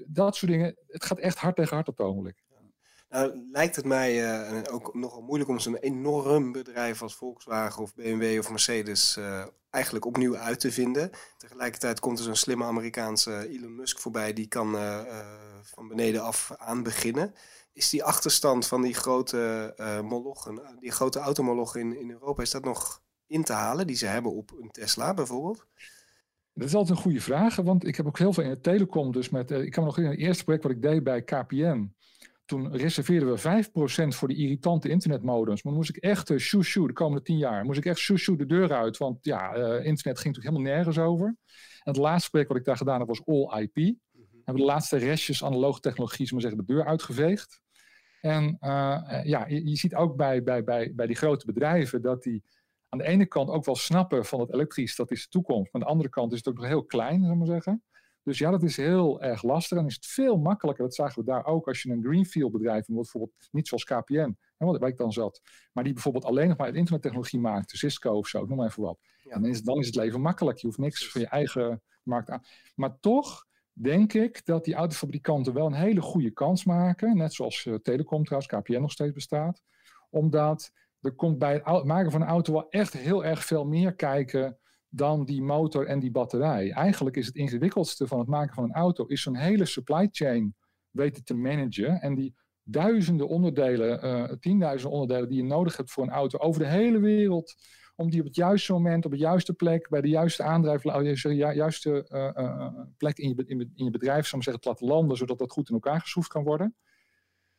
dat soort dingen, het gaat echt hard tegen hard op het ogenblik. Nou, lijkt het mij uh, ook nogal moeilijk om zo'n enorm bedrijf als Volkswagen of BMW of Mercedes uh, eigenlijk opnieuw uit te vinden. Tegelijkertijd komt er zo'n slimme Amerikaanse Elon Musk voorbij, die kan uh, van beneden af aan beginnen. Is die achterstand van die grote molochen, die grote automolochen in, in Europa, is dat nog in te halen die ze hebben op een Tesla bijvoorbeeld? Dat is altijd een goede vraag, want ik heb ook heel veel in het telecom. Dus met, ik kan nog in het eerste project wat ik deed bij KPN toen reserveerden we 5% voor die irritante internetmodems. Maar dan moest ik echt uh, shoo de komende 10 jaar. Moest ik echt shoo de deur uit. Want ja, uh, internet ging natuurlijk helemaal nergens over. En het laatste project wat ik daar gedaan heb was All IP. Mm -hmm. Hebben de laatste restjes analoge technologie, maar zeggen, de deur uitgeveegd. En uh, ja, je, je, ziet ook bij, bij, bij, bij die grote bedrijven dat die aan de ene kant ook wel snappen van het elektrisch, dat is de toekomst. Maar aan de andere kant is het ook nog heel klein, zullen we maar zeggen. Dus ja, dat is heel erg lastig. En is het veel makkelijker, dat zagen we daar ook, als je een greenfield bedrijf, bijvoorbeeld niet zoals KPN, waar ik dan zat, maar die bijvoorbeeld alleen nog maar internettechnologie maakt, Cisco of zo, noem maar even wat. Ja. Dan, is, dan is het leven makkelijk. Je hoeft niks van je eigen markt aan. Maar toch denk ik dat die autofabrikanten wel een hele goede kans maken, net zoals uh, Telecom trouwens, KPN nog steeds bestaat, omdat er komt bij het maken van een auto wel echt heel erg veel meer kijken dan die motor en die batterij. Eigenlijk is het ingewikkeldste van het maken van een auto, is zo'n hele supply chain weten te managen. En die duizenden onderdelen, uh, tienduizenden onderdelen die je nodig hebt voor een auto over de hele wereld, om die op het juiste moment, op de juiste plek, bij de juiste aandrijf, ju juiste uh, plek in je, in, je bedrijf, zou zeggen, laten landen, zodat dat goed in elkaar geschroefd kan worden.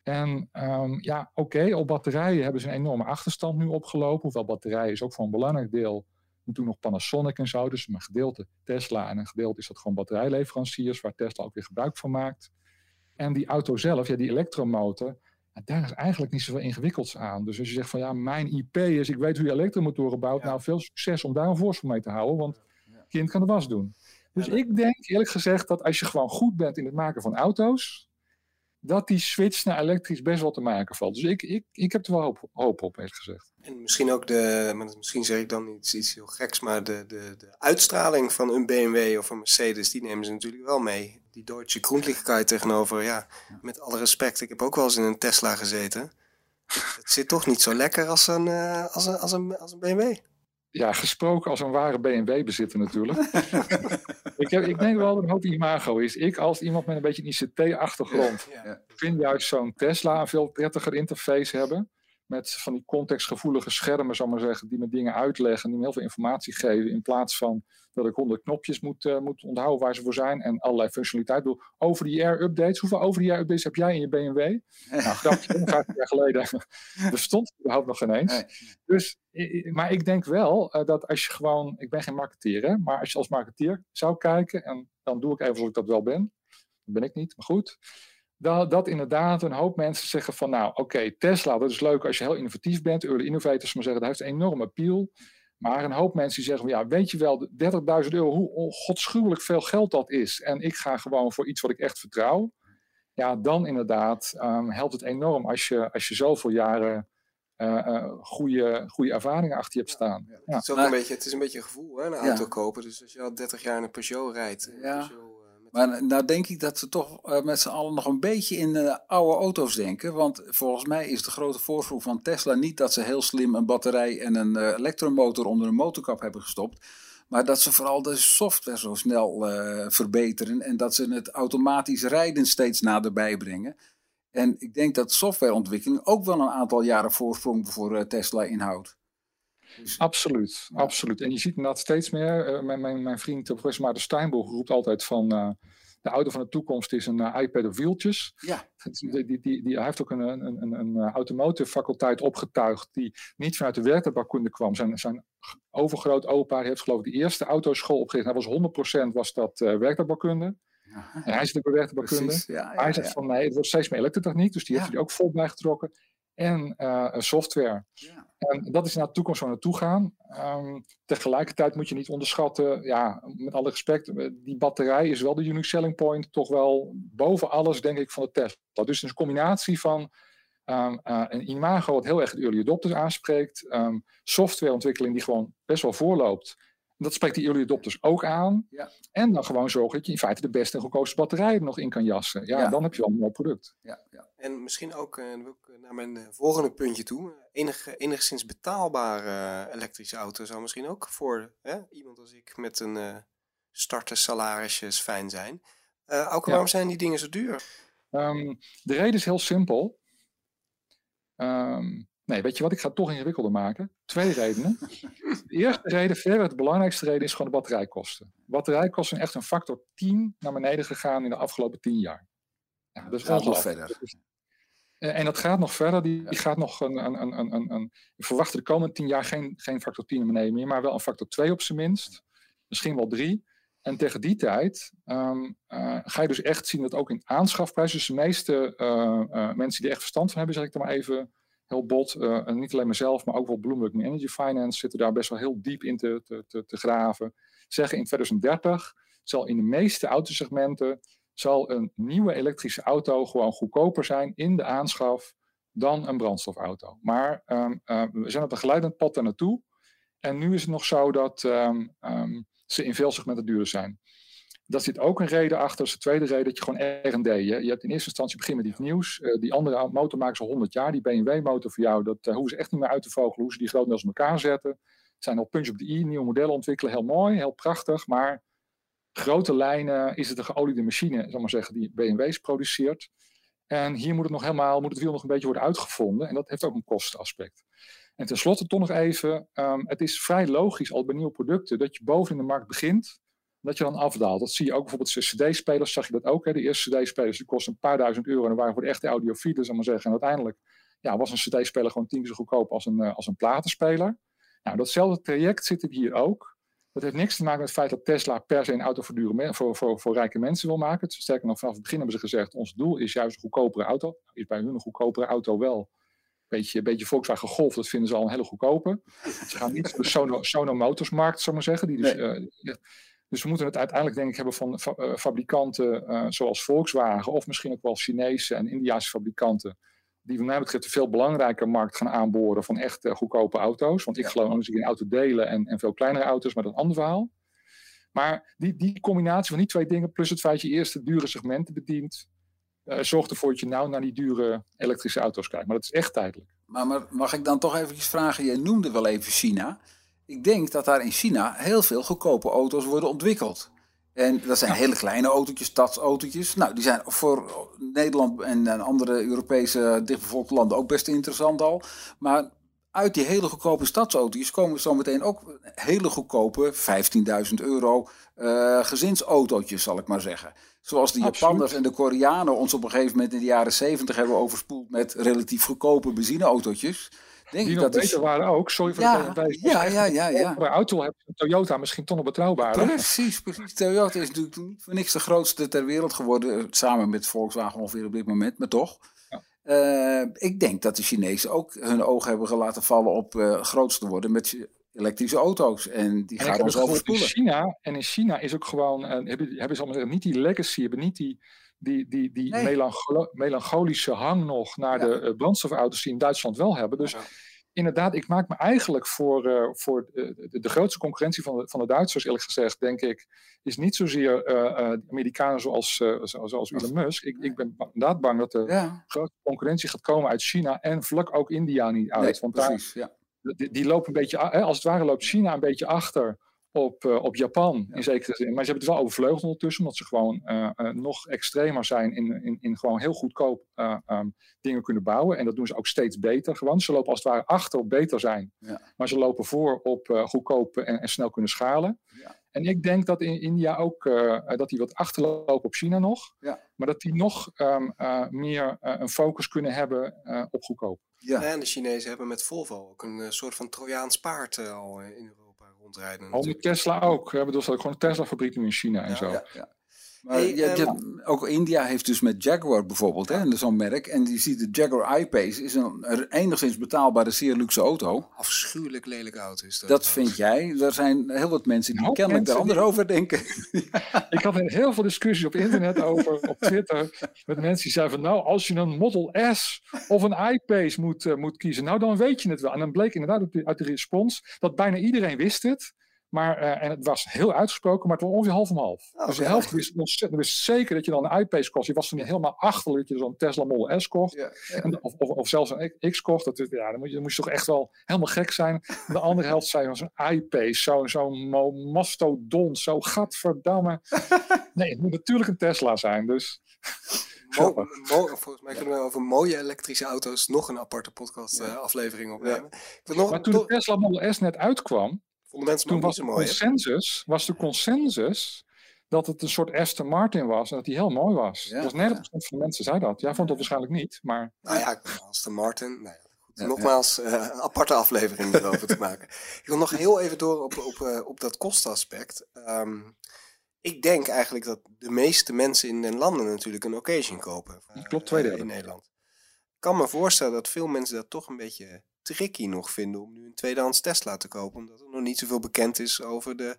En um, ja, oké, op batterijen hebben ze een enorme achterstand nu opgelopen, hoewel batterijen is ook voor een belangrijk deel toen nog Panasonic en zo. Dus een gedeelte Tesla en een gedeelte is dat gewoon batterijleveranciers, waar Tesla ook weer gebruik van maakt. En die auto zelf, ja, die elektromotor, daar is eigenlijk niet zoveel ingewikkelds aan. Dus als je zegt van ja, mijn IP is, ik weet hoe je elektromotoren bouwt, nou veel succes om daar een voorsprong mee te houden, want kind kan de was doen. Dus ik denk eerlijk gezegd dat als je gewoon goed bent in het maken van auto's, dat die switch naar elektrisch best wel te maken valt. Dus ik, ik, ik heb er wel hoop, hoop op, eerlijk gezegd. En misschien ook de, misschien zeg ik dan iets, iets heel geks, maar de, de, de uitstraling van een BMW of een Mercedes, die nemen ze natuurlijk wel mee. Die Deutsche Grundlichkeit tegenover, ja, met alle respect, ik heb ook wel eens in een Tesla gezeten. Het zit toch niet zo lekker als een, uh, als een, als een, als een BMW. Ja, gesproken als een ware BMW-bezitter natuurlijk. ik, heb, ik denk wel dat een hoop imago is. Ik als iemand met een beetje een ICT-achtergrond ja. vind juist zo'n Tesla een veel prettiger interface hebben met van die contextgevoelige schermen, zal maar zeggen, die me dingen uitleggen, die me heel veel informatie geven, in plaats van dat ik honderd knopjes moet, uh, moet onthouden waar ze voor zijn en allerlei functionaliteit doe. Over die air updates, hoeveel over die air updates heb jij in je BMW? nou, grapje, 50 jaar geleden bestond het überhaupt nog geen eens. Dus, maar ik denk wel uh, dat als je gewoon, ik ben geen marketeer, hè, maar als je als marketeer zou kijken, en dan doe ik even alsof ik dat wel ben, dat ben ik niet, maar goed dat, dat inderdaad een hoop mensen zeggen van nou oké, Tesla, dat is leuk als je heel innovatief bent, early innovators maar zeggen, dat heeft een enorme appeal. Maar een hoop mensen die zeggen, ja, weet je wel, 30.000 euro, hoe godschuwelijk veel geld dat is. En ik ga gewoon voor iets wat ik echt vertrouw. Ja, dan inderdaad um, helpt het enorm als je, als je zoveel jaren uh, uh, goede, goede ervaringen achter je hebt staan. Ja, ja. Het, is ook een beetje, het is een beetje een gevoel, hè, een auto kopen. Dus als je al 30 jaar in een Peugeot rijdt, ja. Peugeot, maar nou denk ik dat ze toch uh, met z'n allen nog een beetje in uh, oude auto's denken. Want volgens mij is de grote voorsprong van Tesla niet dat ze heel slim een batterij en een uh, elektromotor onder een motorkap hebben gestopt. Maar dat ze vooral de software zo snel verbeteren en dat ze het automatisch rijden steeds naderbij brengen. En ik denk dat softwareontwikkeling ook wel een aantal jaren voorsprong voor Tesla inhoudt. Dus, absoluut, ja. absoluut. En je ziet inderdaad steeds meer. Uh, mijn, mijn, mijn vriend professor Maarten Steinboeg roept altijd van... Uh, de auto van de toekomst is een uh, iPad of wieltjes. Ja. Die, die, die, die, hij heeft ook een, een, een, een automotive faculteit opgetuigd die niet vanuit de werktuigbouwkunde kwam. Zijn, zijn overgroot opa heeft geloof ik de eerste autoschool opgericht. Hij was 100% was dat uh. Ja. En hij zit ook bij werktuigbouwkunde. Ja, ja, hij zegt van nee, het wordt steeds meer elektrotechniek. Dus die heeft hij ook vol bijgetrokken en uh, software. Ja. En dat is naar de toekomst waar we naartoe gaan. Um, tegelijkertijd moet je niet onderschatten, ja, met alle respect, eh, die batterij is wel de unique selling point, toch wel boven alles, denk ik, van de Tesla. Dus een combinatie van Um, een imago wat heel erg de early adopters aanspreekt. Um, softwareontwikkeling die gewoon best wel voorloopt. Dat spreekt die early adopters ook aan. Ja. En dan gewoon zorgen dat je in feite de beste en goedkoopste batterijen er nog in kan jassen. Ja, dan heb je wel een mooi product. Ja, ja. En misschien ook, uh, naar mijn eh, volgende puntje toe. Enig, enigszins betaalbare elektrische auto zou misschien ook voor hè, iemand als ik met een uh, starter salarisjes fijn zijn. Uh, ook waarom zijn die dingen zo duur? Um, de reden is heel simpel. Um, Nee, weet je wat? Ik ga het toch ingewikkelder maken. Twee redenen. De eerste reden, verder de belangrijkste reden, is gewoon de batterijkosten. Batterijkosten zijn echt een factor 10 naar beneden gegaan in de afgelopen 10 jaar. Ja, dat gaat nog verder. Eh, en dat gaat nog verder. Die, gaat nog een, een, een, een, een, Ik verwacht de komende 10 jaar geen, geen factor 10 naar beneden meer, maar wel een factor 2 op zijn minst. Misschien wel 3. En tegen die tijd um, uh, ga je dus echt zien dat ook in aanschafprijs, dus de meeste uh, uh, mensen die er echt verstand van hebben, zeg ik er maar even bot. Uh, niet alleen mezelf, maar ook wel Bloomberg Energy Finance zitten daar best wel heel diep in te, te, te, graven. Zeggen in 2030 zal in de meeste autosegmenten zal een nieuwe elektrische auto gewoon goedkoper zijn in de aanschaf dan een brandstofauto. Maar um, uh, we zijn op een geleidend pad daar naartoe. En nu is het nog zo dat um, ze in veel segmenten duurder zijn. Daar zit ook een reden achter. Dat is de tweede reden dat je gewoon R&D... Je, je hebt in eerste instantie beginnen met iets nieuws. Uh, die andere motor maken ze al 100 jaar. Die BMW-motor voor jou, dat uh, hoeven ze echt niet meer uit te vogelen. Hoe ze die grotendeels in elkaar zetten. Het zijn al punch op de i, nieuwe modellen ontwikkelen. Heel mooi, heel prachtig. Maar grote lijnen is het een geoliede machine, zal maar zeggen, die BMW's produceert. En hier moet het nog helemaal, moet het wiel nog een beetje worden uitgevonden. En dat heeft ook een kostenaspect. En tenslotte toch nog even, um, het is vrij logisch al bij nieuwe producten dat je boven in de markt begint dat je dan afdaalt. Dat zie je ook bijvoorbeeld cd-spelers, zag je dat ook. Hè? De eerste cd-spelers die kosten een paar duizend euro en waren voor de echte audiofielen, zal maar zeggen. En uiteindelijk ja, was een cd-speler gewoon tien keer zo goedkoop als een, uh, als een platenspeler. Nou, datzelfde traject zit hier ook. Dat heeft niks te maken met het feit dat Tesla per se een auto voor, dure, voor, voor, voor rijke mensen wil maken. Sterker nog, vanaf het begin hebben ze gezegd, ons doel is juist een goedkopere auto. Is bij hun een goedkopere auto wel beetje, beetje Volkswagen Golf, dat vinden ze al een hele goedkope. Ze gaan niet de Sono, Sono Motorsmarkt, zou maar zeggen. Die dus, nee. uh, dus we moeten het uiteindelijk denk ik hebben van uh, fabrikanten uh, zoals Volkswagen of misschien ook wel Chinese en Indiase fabrikanten. Die wat mij betreft een veel belangrijker markt gaan aanboren van echt uh, goedkope auto's. Want ik ja. geloof ook in auto delen en, en veel kleinere auto's, maar dat is een ander verhaal. Maar die, die combinatie van die twee dingen, plus het feit dat je eerst de dure segmenten bedient, zorgt ervoor dat je nou naar die dure elektrische auto's kijkt. Maar dat is echt tijdelijk. Maar, maar mag ik dan toch even vragen, jij noemde wel even China. Ik denk dat daar in China heel veel goedkope auto's worden ontwikkeld. En dat zijn hele kleine autootjes, stadsautootjes. Nou, die zijn voor Nederland en andere Europese dichtbevolkte landen ook best interessant al. Maar uit die hele goedkope stadsautootjes komen zometeen ook hele goedkope 15.000 euro uh, gezinsautootjes, zal ik maar zeggen. Zoals de Japanners en de Koreanen ons op een gegeven moment in de jaren 70 hebben overspoeld met relatief goedkope benzineautootjes. Denk die nog dat beter is... waren ook. Sorry voor ja, de Ja, ja, ja, ja. Bij auto heb je Toyota misschien toch nog betrouwbaarder. Precies, precies. Toyota is natuurlijk niet voor niks de grootste ter wereld geworden. Samen met Volkswagen ongeveer op dit moment, maar toch. Ja. Uh, ik denk dat de Chinezen ook hun ogen hebben laten vallen op uh, groot te worden met elektrische auto's. En die en gaan ons overspoelen. In China, en in China is ook gewoon, uh, hebben, hebben ze allemaal niet die legacy, hebben niet die die, die, die nee. melancholische hang nog naar ja. de uh, brandstofauto's die in Duitsland wel hebben. Dus ja. inderdaad, ik maak me eigenlijk voor, uh, voor de, de, de, grootste concurrentie van de, van de Duitsers, eerlijk gezegd, denk ik, is niet zozeer uh, Amerikanen zoals, zoals, zoals Elon Musk. Ik, ik ben inderdaad bang dat de ja. grote concurrentie gaat komen uit China en vlak ook India niet uit. Nee, want precies, daar, die, die lopen een beetje, als het ware loopt China een beetje achter op, uh, op Japan in zekere zin. Maar ze hebben het wel overvleugeld ondertussen, omdat ze gewoon uh, uh, nog extremer zijn in, in, in gewoon heel goedkoop um, dingen kunnen bouwen. En dat doen ze ook steeds beter. Gewoon. Ze lopen als het ware achter op beter zijn. Ja. Maar ze lopen voor op goedkoop en, en, snel kunnen schalen. Ja. En ik denk dat in India ook dat die wat achterlopen op China nog. Ja. Maar dat die nog um, meer een focus kunnen hebben op goedkoop. Ja. en de Chinezen hebben met Volvo ook een soort van Trojaans paard al in Europa rondrijden. Al met Tesla ook. We bedoel, dat gewoon een Tesla-fabriek nu in China en ja, zo. Ja, ja. Maar je, je, ook India heeft dus met Jaguar bijvoorbeeld, hè, zo'n merk. En die ziet de Jaguar I-Pace, is een, enigszins betaalbare, zeer luxe auto. Afschuwelijk lelijke auto is dat. Dat vind jij. Er zijn heel wat mensen die kennelijk er anders over denken. Ik had heel veel discussies op internet over, op Twitter, met mensen die zeiden van nou, als je een Model S of een I-Pace moet, uh, moet kiezen, nou dan weet je het wel. En dan bleek inderdaad uit de respons dat bijna iedereen wist het. Maar, uh, en het was heel uitgesproken, maar het was ongeveer half om half. Oh, dus de helft wist, wist zeker dat je dan een iPace kost. Je was toen helemaal achter dat je zo'n Tesla Model S kocht. En, of, of, of, zelfs een X kocht. Dat, ja, dan, moet je, dan moest je toch echt wel helemaal gek zijn. De andere helft zei was een iPace. Zo'n zo mastodon. Zo gadverdamme. nee, het moet natuurlijk een Tesla zijn. Dus... Mo, mo, volgens mij kunnen we over mooie elektrische auto's nog een aparte podcast uh, aflevering opnemen. Nog, maar toen de Tesla Model S net uitkwam, mensen Toen was de consensus, was de consensus dat het een soort Aston Martin was en dat die heel mooi was. Ja, dus 90% ja. van de mensen zei dat. Jij vond dat waarschijnlijk niet, maar... Nou ja, Aston Martin, nou ja, Nogmaals, uh, een aparte aflevering erover te maken. Ik wil nog heel even door op, op, uh, op dat kostenaspect. Um, ik denk eigenlijk dat de meeste mensen in de landen natuurlijk een occasion kopen. Uh, Klopt, twee In Nederland. Ik kan me voorstellen dat veel mensen dat toch een beetje tricky nog vinden om nu een tweedehands Tesla te kopen. Omdat er nog niet zoveel bekend is over de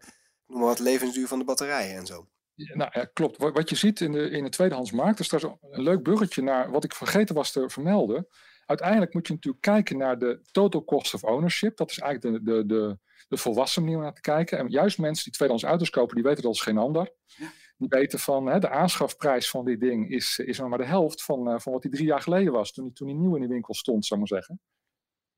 noem maar wat, levensduur van de batterijen en zo. Ja, nou ja, klopt. Wat je ziet in de, in de tweedehandsmarkt, is daar een leuk bruggetje naar wat ik vergeten was te vermelden. Uiteindelijk moet je natuurlijk kijken naar de total cost of ownership. Dat is eigenlijk de, de, de, de volwassen manier om naar te kijken. En juist mensen die tweedehands auto's kopen, die weten dat als geen ander. Die weten van hè, de aanschafprijs van dit ding is, is maar de helft van, uh, van wat die drie jaar geleden was. Toen die, toen die nieuw in de winkel stond, zou ik maar zeggen.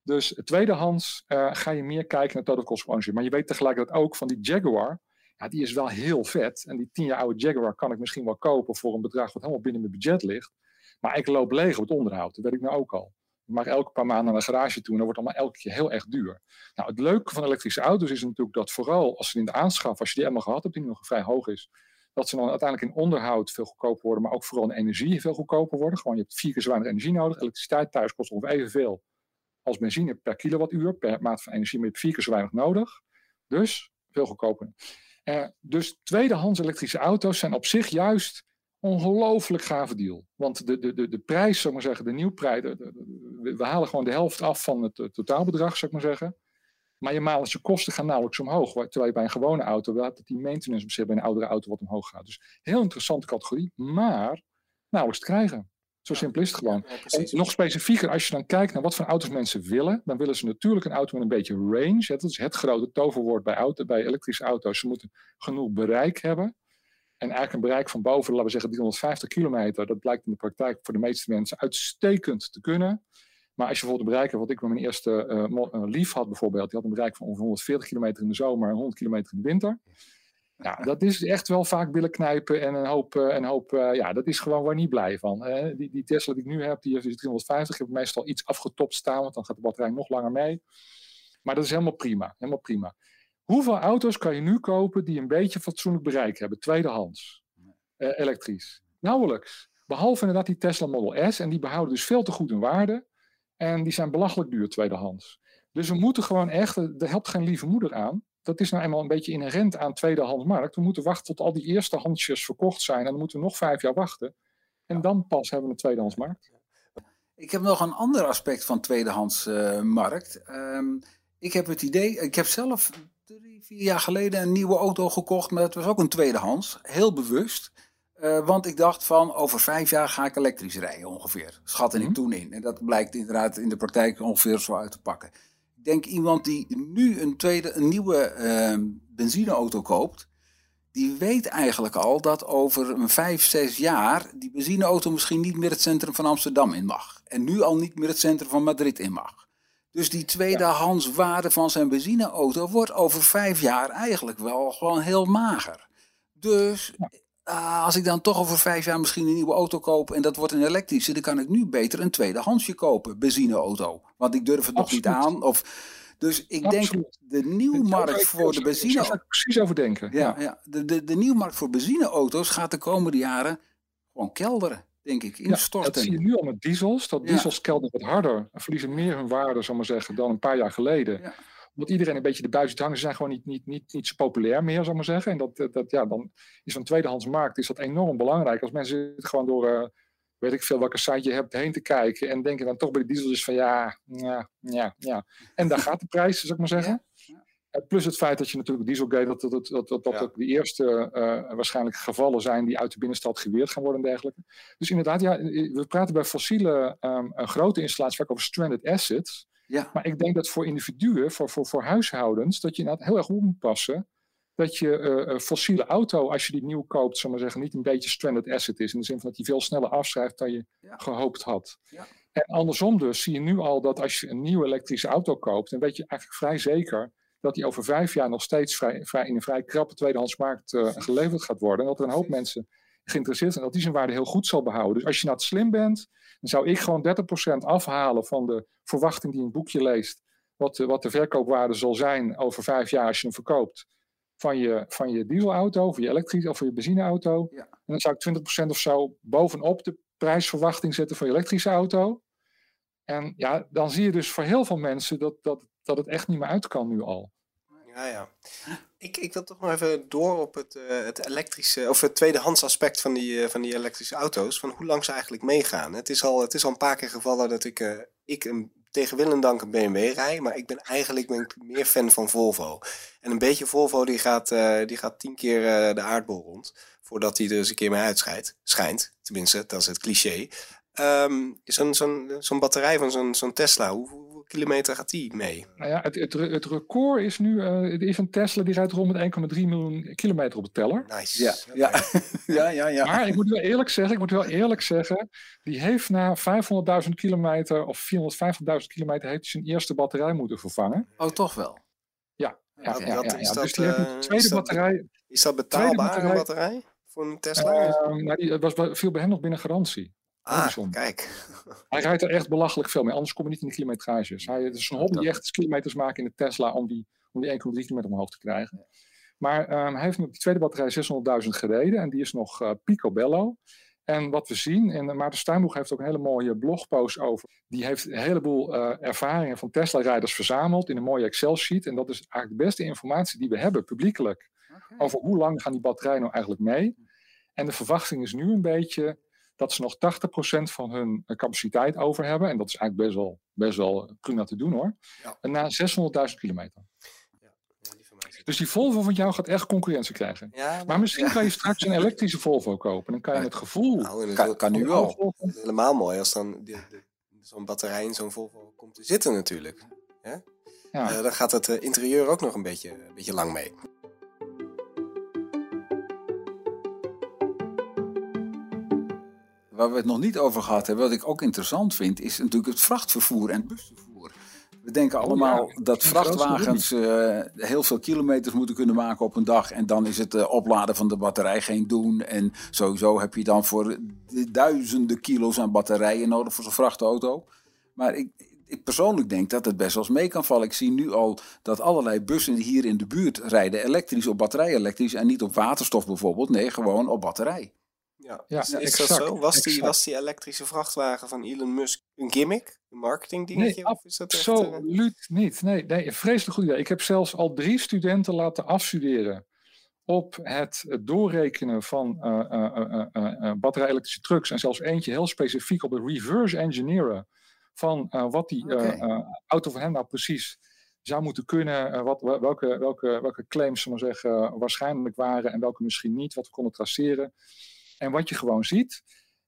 Dus tweedehands uh, ga je meer kijken naar total cost of ownership. Maar je weet tegelijkertijd ook van die Jaguar. Ja, die is wel heel vet. En die tien jaar oude Jaguar kan ik misschien wel kopen voor een bedrag wat helemaal binnen mijn budget ligt. Maar ik loop leeg op het onderhoud. Dat weet ik nou ook al. Ik mag elke paar maanden naar de garage toe en dat wordt allemaal elke keer heel erg duur. Nou, het leuke van elektrische auto's is natuurlijk dat vooral als ze in de aanschaf, als je die helemaal gehad hebt, die nog vrij hoog is, dat ze dan uiteindelijk in onderhoud veel goedkoper worden, maar ook vooral in energie veel goedkoper worden. Gewoon, je hebt vier keer zo weinig energie nodig. Elektriciteit thuis kost ongeveer evenveel als benzine per kilowattuur, per maat van energie, met vier keer zo weinig nodig. Dus veel goedkoper. Uh, dus tweedehands elektrische auto's zijn op zich juist ongelooflijk gave deal. Want de, de, de, de prijs, zou ik maar zeggen, de nieuwprijs, we halen gewoon de helft af van het, totaalbedrag, zou ik maar zeggen. Maar je maandelijkse kosten gaan nauwelijks omhoog. Terwijl je bij een gewone auto dat die maintenance bij een oudere auto wat omhoog gaat. Dus heel interessante categorie, maar nauwelijks te krijgen. Zo simpel is het gewoon. nog specifieker, als je dan kijkt naar wat voor auto's mensen willen, dan willen ze natuurlijk een auto met een beetje range. Dat is het grote toverwoord bij, auto, bij elektrische auto's. Ze moeten genoeg bereik hebben. En eigenlijk een bereik van boven, laten we zeggen 350 kilometer, dat blijkt in de praktijk voor de meeste mensen uitstekend te kunnen. Maar als je bijvoorbeeld een bereik hebt, wat ik met mijn eerste uh, Leaf had bijvoorbeeld, die had een bereik van ongeveer 140 kilometer in de zomer en 100 kilometer in de winter. Ja, dat is echt wel vaak billen knijpen en een hoop, uh, een hoop uh, ja, dat is gewoon waar niet blij van. Die, die Tesla die ik nu heb, die heeft 350, ik heb meestal iets afgetopt staan, want dan gaat de batterij nog langer mee. Maar dat is helemaal prima, helemaal prima. Hoeveel auto's kan je nu kopen die een beetje fatsoenlijk bereik hebben, tweedehands, elektrisch? Nauwelijks. Behalve inderdaad die Tesla Model S, en die behouden dus veel te goed hun waarde. En die zijn belachelijk duur tweedehands. Dus we moeten gewoon echt, er helpt geen lieve moeder aan dat is nou eenmaal een beetje inherent aan tweedehandsmarkt. We moeten wachten tot al die eerste handjes verkocht zijn. En dan moeten we nog vijf jaar wachten. En dan pas hebben we een tweedehandsmarkt. Ik heb nog een ander aspect van tweedehandsmarkt. Uh, um, ik heb het idee, ik heb zelf drie, vier jaar geleden een nieuwe auto gekocht, maar dat was ook een tweedehands. Heel bewust. Uh, want ik dacht van over vijf jaar ga ik elektrisch rijden ongeveer. Schatte ik mm toen in. En dat blijkt inderdaad in de praktijk ongeveer zo uit te pakken denk iemand die nu een, tweede, een nieuwe uh, benzineauto koopt, die weet eigenlijk al dat over een vijf, zes jaar die benzineauto misschien niet meer het centrum van Amsterdam in mag. En nu al niet meer het centrum van Madrid in mag. Dus die tweedehands waarde van zijn benzineauto wordt over vijf jaar eigenlijk wel gewoon heel mager. Dus uh, als ik dan toch over vijf jaar misschien een nieuwe auto koop en dat wordt een elektrische, dan kan ik nu beter een tweedehandsje kopen, benzineauto. Want ik durf het nog niet aan. Of, dus ik denk de nieuwmarkt voor de benzine. Daar precies over denken. Ja, ja. De, de, de nieuwmarkt voor benzineauto's gaat de komende jaren gewoon kelderen, denk ik. Instorten. Ja, dat zie je nu al met diesels. Dat diesels kelderen wat harder en verliezen meer hun waarde, zal maar zeggen, dan een paar jaar geleden. Ja omdat iedereen een beetje de buis hangen. Ze zijn gewoon niet, niet, niet, niet zo populair meer, zou ik maar zeggen. En dat, dat, ja, dan is een tweedehandsmarkt is dat enorm belangrijk. Als mensen gewoon door, weet ik veel welke site je hebt, heen te kijken. En denken dan toch bij de diesel van ja, ja, ja, ja. En daar gaat de prijs, zou ik maar zeggen. Plus het feit dat je natuurlijk Dieselgate, dat dat, dat, dat, dat ook de eerste uh, waarschijnlijk gevallen zijn die uit de binnenstad geweerd gaan worden en dergelijke. Dus inderdaad, ja, we praten bij fossiele um, grote installaties vaak over stranded assets. Ja. Maar ik denk dat voor individuen, voor, voor, voor huishoudens, dat je inderdaad heel erg op moet passen. Dat je uh, fossiele auto, als je die nieuw koopt, zal maar zeggen, niet een beetje stranded asset is. In de zin van dat die veel sneller afschrijft dan je gehoopt had. Ja. En andersom dus zie je nu al dat als je een nieuwe elektrische auto koopt, dan weet je eigenlijk vrij zeker dat die over vijf jaar nog steeds vrij, vrij in een vrij krappe tweedehandsmarkt uh, geleverd gaat worden. En dat er een hoop mensen geïnteresseerd zijn dat die zijn waarde heel goed zal behouden. Dus als je nou slim bent, dan zou ik gewoon 30% afhalen van de verwachting die een boekje leest. Wat de, wat de verkoopwaarde zal zijn over vijf jaar als je hem verkoopt. Van je, van je dieselauto, of je elektrische of je benzineauto. Ja. En dan zou ik 20% of zo bovenop de prijsverwachting zetten van je elektrische auto. En ja, dan zie je dus voor heel veel mensen dat, dat, dat het echt niet meer uit kan nu al. Ja, ja. Ik, ik wil toch nog even door op het, uh, het elektrische, of het tweedehands aspect van die, uh, van die elektrische auto's. Van hoe lang ze eigenlijk meegaan. Het is al, het is al een paar keer gevallen dat ik, uh, ik een, tegen wil dank een BMW rij. Maar ik ben eigenlijk meer fan van Volvo. En een beetje Volvo die gaat, die gaat tien keer de aardbol rond. Voordat hij er eens een keer mee uitschijnt. Schijnt, tenminste, dat is het cliché. Um, zo'n zo'n zo'n batterij van zo'n zo'n Tesla, hoe, kilometer gaat die mee? Nou ja, het, het, het record is nu, uh, er is een Tesla die rijdt rond met 1,3 miljoen kilometer op de teller. Nice. Ja, ja. ja, ja, ja. Maar ik moet wel eerlijk zeggen, ik moet wel eerlijk zeggen, die heeft na 500.000 kilometer of 450.000 kilometer heeft zijn eerste batterij moeten vervangen. Oh, toch wel? Ja, ja, ja, ja, ja, dus die heeft een tweede batterij. Is dat betaalbaar, een batterij? Voor een Tesla? Uh, nou, die was viel bij hem nog binnen garantie. Ah, kijk. Hij rijdt er echt belachelijk veel mee, anders kom je niet in de kilometrages. Hij, het is een hobby die echt kilometers maken in de Tesla om die, om die 1,3 kilometer omhoog te krijgen. Maar um, hij heeft nu op die tweede batterij 600.000 gereden en die is nog uh, picobello. En wat we zien, en Maarten Steinboeg heeft ook een hele mooie blogpost over. Die heeft een heleboel uh, ervaringen van Tesla-rijders verzameld in een mooie Excel-sheet. En dat is eigenlijk de beste informatie die we hebben, publiekelijk. Okay. Over hoe lang gaan die batterijen nou eigenlijk mee. En de verwachting is nu een beetje dat ze nog 80% van hun eh, capaciteit over hebben. En dat is eigenlijk best wel, best wel prima te doen hoor. Ja. En na 600.000 kilometer. Ja. Die dus die Volvo van jou gaat echt concurrentie krijgen. Ja, maar, misschien kan je straks een elektrische Volvo kopen. Dan kan je het gevoel. Nou, kan, kan nu wel. Helemaal mooi als dan zo'n batterij in zo'n Volvo komt te zitten natuurlijk. Ja? Uh, dan gaat het uh, interieur ook nog een beetje, een beetje lang mee. Waar we het nog niet over gehad hebben, wat ik ook interessant vind, is natuurlijk het vrachtvervoer en het busvervoer. We denken oh allemaal dat vrachtwagens uh, heel veel kilometers moeten kunnen maken op een dag. En dan is het uh, opladen van de batterij geen doen. En sowieso heb je dan voor duizenden kilo's aan batterijen nodig voor zo'n vrachtauto. Maar ik, ik persoonlijk denk dat het best wel eens mee kan vallen. Ik zie nu al dat allerlei bussen hier in de buurt rijden elektrisch op batterij elektrisch. En niet op waterstof bijvoorbeeld. Nee, gewoon op batterij. Ja, ja is, is dat zo? Was die, was die elektrische vrachtwagen van Elon Musk een gimmick? Een marketing dingetje? Nee, of is dat echt, absoluut niet. Nee, nee, vreselijk goed idee. Ik heb zelfs al drie studenten laten afstuderen op het doorrekenen van uh, batterij-elektrische trucks. En zelfs eentje heel specifiek op het reverse engineeren van wat die auto van hem nou precies zou moeten kunnen. wat, welke, welke, welke claims, maar zeggen, waarschijnlijk waren en welke misschien niet. Wat we konden traceren. En wat je gewoon ziet.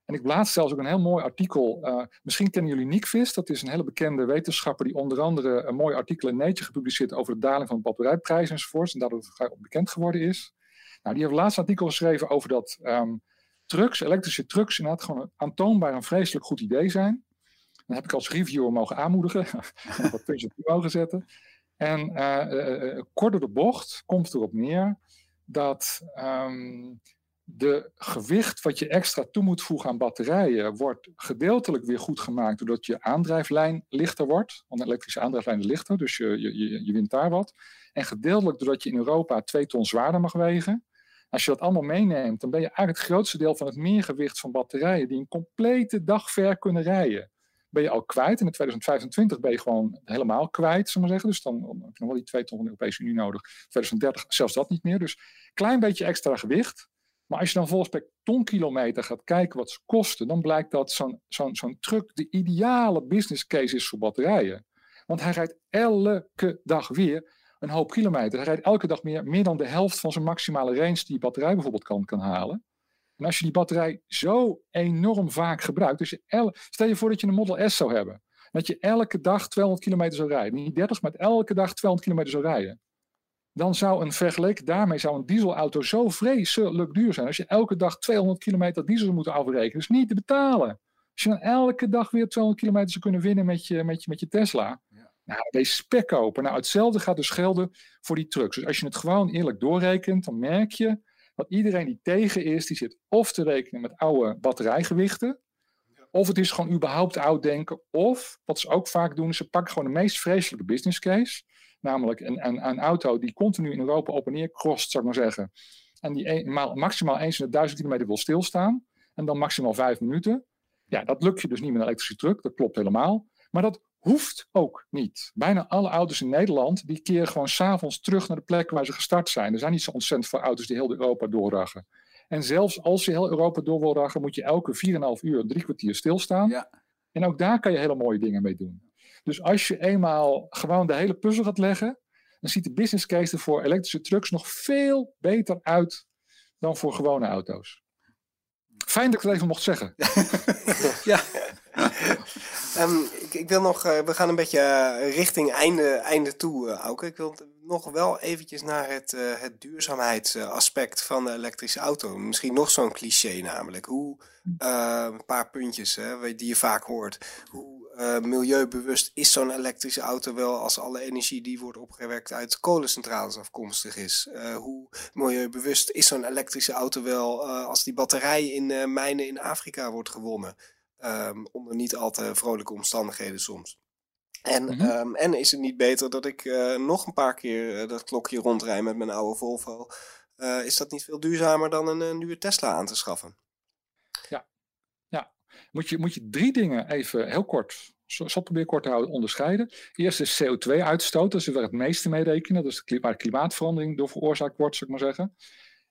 En ik laatst zelfs ook een heel mooi artikel. Uh, misschien kennen jullie Nickvis. Dat is een hele bekende wetenschapper die onder andere een mooi artikel in Nature gepubliceerd over de daling van de batterijprijs enzovoorts. En daardoor vrij bekend geworden is. Nou, die heeft laatst een artikel geschreven over dat um, trucks, elektrische trucks, inderdaad gewoon aantoonbaar een vreselijk goed idee zijn. Dan heb ik als reviewer mogen aanmoedigen. wat puntjes op mogen zetten. En uh, kort door de bocht komt erop neer dat um, de gewicht wat je extra toe moet voegen aan batterijen wordt gedeeltelijk weer goed gemaakt doordat je aandrijflijn lichter wordt. Want elektrische aandrijflijn is lichter, dus je, je, je wint daar wat. En gedeeltelijk doordat je in Europa twee ton zwaarder mag wegen. Als je dat allemaal meeneemt, dan ben je eigenlijk het grootste deel van het meergewicht van batterijen die een complete dag ver kunnen rijden. ben je al kwijt. En in 2025 ben je gewoon helemaal kwijt, zullen we zeggen. Dus dan heb je nog wel die twee ton van de Europese Unie nodig. 2030 zelfs dat niet meer. Dus klein beetje extra gewicht. Maar als je dan volgens per tonkilometer gaat kijken wat ze kosten, dan blijkt dat zo'n zo'n truck de ideale business case is voor batterijen. Want hij rijdt elke dag weer een hoop kilometer. Hij rijdt elke dag meer, meer dan de helft van zijn maximale range die je batterij bijvoorbeeld kan, kan halen. En als je die batterij zo enorm vaak gebruikt, dus je stel je voor dat je een Model S zou hebben. Dat je elke dag 200 kilometer zou rijden. Niet 30, maar elke dag 200 kilometer zou rijden. Dan zou een vergeleken daarmee zou een dieselauto zo vreselijk duur zijn. Als je elke dag 200 kilometer diesel moet afrekenen, is niet te betalen. Als je dan elke dag weer 200 kilometer zou kunnen winnen met je, met je, met je Tesla. Ja. Nou, deze spek kopen. Nou, hetzelfde gaat dus gelden voor die trucks. Dus als je het gewoon eerlijk doorrekent, dan merk je dat iedereen die tegen is, die zit of te rekenen met oude batterijgewichten, of het is gewoon überhaupt oud denken, of wat ze ook vaak doen, ze pakken gewoon de meest vreselijke business case, namelijk een, een, een auto die continu in Europa op en neer crost, zou ik maar zeggen, en die maximaal eens in de duizend kilometer wil stilstaan, en dan maximaal vijf minuten. Ja, dat lukt je dus niet met een elektrische truck, dat klopt helemaal. Maar dat Hoeft ook niet. Bijna alle auto's in Nederland die keren gewoon s'avonds terug naar de plek waar ze gestart zijn. Er zijn niet zo ontzettend veel auto's die heel Europa doorraggen. En zelfs als je heel Europa door wil raggen, moet je elke 4,5 uur, drie kwartier stilstaan. Ja. En ook daar kan je hele mooie dingen mee doen. Dus als je eenmaal gewoon de hele puzzel gaat leggen, dan ziet de business case er voor elektrische trucks nog veel beter uit dan voor gewone auto's. Fijn dat ik het even mocht zeggen. ja. Um, ik, wil nog, uh, we gaan een beetje uh, richting einde, einde toe, uh, Auke. Ik wil nog wel eventjes naar het, het duurzaamheidsaspect van de elektrische auto. Misschien nog zo'n cliché namelijk. Hoe, een paar puntjes hè, die je vaak hoort. Hoe milieubewust is zo'n elektrische auto wel als alle energie die wordt opgewekt uit kolencentrales afkomstig is? hoe milieubewust is zo'n elektrische auto wel als die batterij in mijnen in Afrika wordt gewonnen? Um, onder niet al te vrolijke omstandigheden soms. En, mm -hmm. en is het niet beter dat ik uh, nog een paar keer uh, dat klokje rondrij met mijn oude Volvo? Uh, is dat niet veel duurzamer dan een, een nieuwe Tesla aan te schaffen? Ja, ja. Moet, je, moet je drie dingen even heel kort, zal probeer kort te houden, onderscheiden. Eerst is CO2-uitstoot, dat is waar het meeste mee rekenen. Dat is waar klimaatverandering door veroorzaakt wordt, zou ik maar zeggen.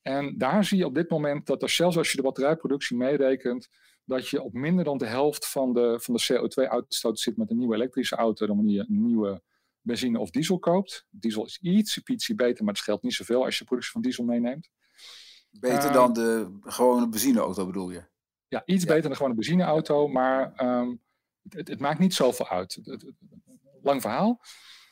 En daar zie je op dit moment dat er zelfs als je de batterijproductie meerekent, dat je op minder dan de helft van de, van de CO2-uitstoot zit met een nieuwe elektrische auto dan wanneer je een nieuwe benzine of diesel koopt. Diesel is iets, ietsje beter, maar het scheelt niet zoveel als je productie van diesel meeneemt. Beter dan de gewone benzineauto bedoel je? Ja, iets beter dan de gewone benzineauto, maar um, het, het, maakt niet zoveel uit. Het, lang verhaal.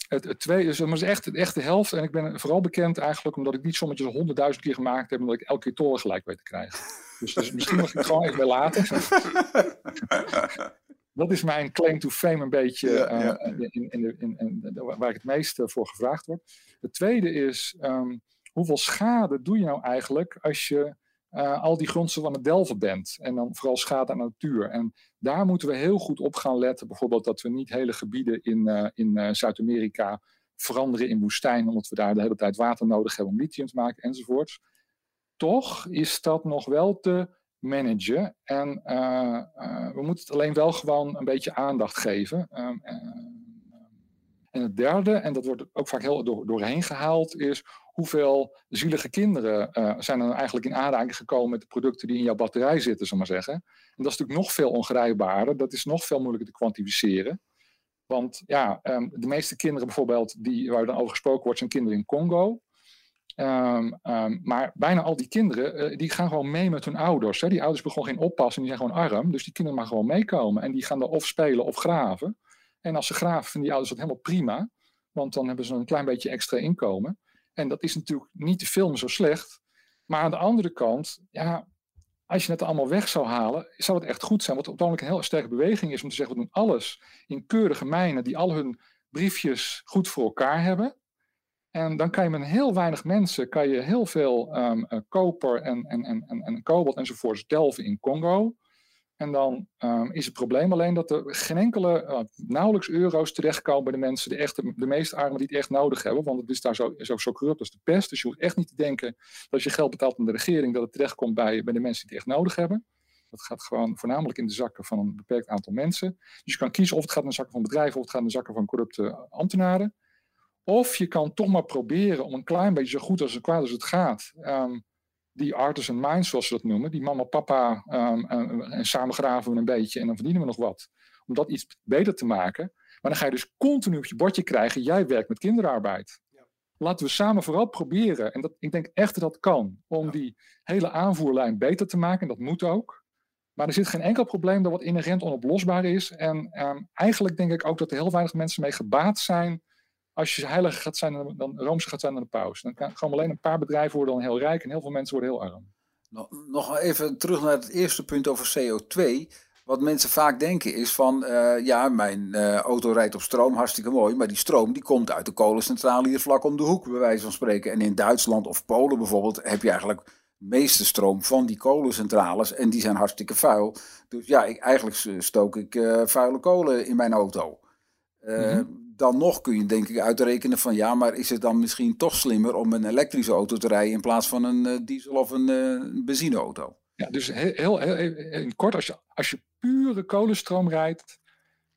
Het, het tweede is, is echt, echt de helft. En ik ben vooral bekend eigenlijk omdat ik niet sommetjes honderdduizend keer gemaakt heb, omdat ik elke keer toren gelijk weet te krijgen. Dus, dus misschien mag ik het gewoon even bij laten. Dat is mijn claim to fame een beetje uh, In, in, de, in, waar ik het meest eh, voor gevraagd word. Het tweede is, um, hoeveel schade doe je nou eigenlijk als je uh, al die grondstoffen aan het delven bent? En dan vooral schade aan de natuur. En daar moeten we heel goed op gaan letten. Bijvoorbeeld dat we niet hele gebieden in, uh, in Zuid-Amerika veranderen in woestijn, omdat we daar de hele tijd water nodig hebben om lithium te maken enzovoorts toch is dat nog wel te managen. En we moeten het alleen wel gewoon een beetje aandacht geven. En het derde, en dat wordt ook vaak heel door, doorheen gehaald, is hoeveel zielige kinderen zijn er eigenlijk in aanraking gekomen met de producten die in jouw batterij zitten, zullen maar zeggen. En dat is natuurlijk nog veel ongrijpbaarder. Dat is nog veel moeilijker te kwantificeren. Want ja, um, de meeste kinderen bijvoorbeeld, die, waar dan over gesproken wordt, zijn kinderen in Congo. Um, um, maar bijna al die kinderen, uh, die gaan gewoon mee met hun ouders. Hè. Die ouders gewoon geen oppas en die zijn gewoon arm. Dus die kinderen maar gewoon meekomen. En die gaan er of spelen of graven. En als ze graven, vinden die ouders dat helemaal prima. Want dan hebben ze een klein beetje extra inkomen. En dat is natuurlijk niet te filmen zo slecht. Maar aan de andere kant, ja, als je het allemaal weg zou halen, zou het echt goed zijn. Wat het een heel sterke beweging is om te zeggen, we doen alles in keurige mijnen die al hun briefjes goed voor elkaar hebben. En dan kan je met heel weinig mensen kan je heel veel um, koper en, en, en, en, en kobalt enzovoorts delven in Congo. En dan um, is het probleem alleen dat er geen enkele, uh, nauwelijks euro's terechtkomen bij de mensen, de, echte, de meest armen die het echt nodig hebben. Want het is daar zo, zo, zo corrupt als de pest. Dus je hoeft echt niet te denken dat als je geld betaalt aan de regering, dat het terechtkomt bij, bij de mensen die het echt nodig hebben. Dat gaat gewoon voornamelijk in de zakken van een beperkt aantal mensen. Dus je kan kiezen of het gaat in de zakken van bedrijven of het gaat in de zakken van corrupte ambtenaren. Of je kan toch maar proberen om een klein beetje zo goed als het kwaad als het gaat. Um, die artisan minds, zoals ze dat noemen, die mama, papa, um, en samen graven we een beetje en dan verdienen we nog wat. Om dat iets beter te maken. Maar dan ga je dus continu op je bordje krijgen, jij werkt met kinderarbeid. Ja. Laten we samen vooral proberen, en dat, ik denk echt dat dat kan, om die hele aanvoerlijn beter te maken. En dat moet ook. Maar er zit geen enkel probleem dat wat inherent onoplosbaar is. En um, eigenlijk denk ik ook dat er heel weinig mensen mee gebaat zijn als je heiliger gaat zijn dan, dan Roomse gaat zijn dan de paus. Dan kan gewoon alleen een paar bedrijven worden dan heel rijk en heel veel mensen worden heel arm. Nog even terug naar het eerste punt over CO2. Wat mensen vaak denken is van, uh, ja, mijn uh, auto rijdt op stroom, hartstikke mooi, maar die stroom die komt uit de kolencentrale hier vlak om de hoek, bij wijze van spreken. En in Duitsland of Polen bijvoorbeeld heb je eigenlijk de meeste stroom van die kolencentrales en die zijn hartstikke vuil. Dus ja, ik, eigenlijk stook ik uh, vuile kolen in mijn auto. Mm -hmm dan nog kun je denk ik uitrekenen van ja, maar is het dan misschien toch slimmer om een elektrische auto te rijden in plaats van een uh, diesel of een uh, benzineauto? Ja, dus heel, heel, heel, kort, als je, als je pure kolenstroom rijdt,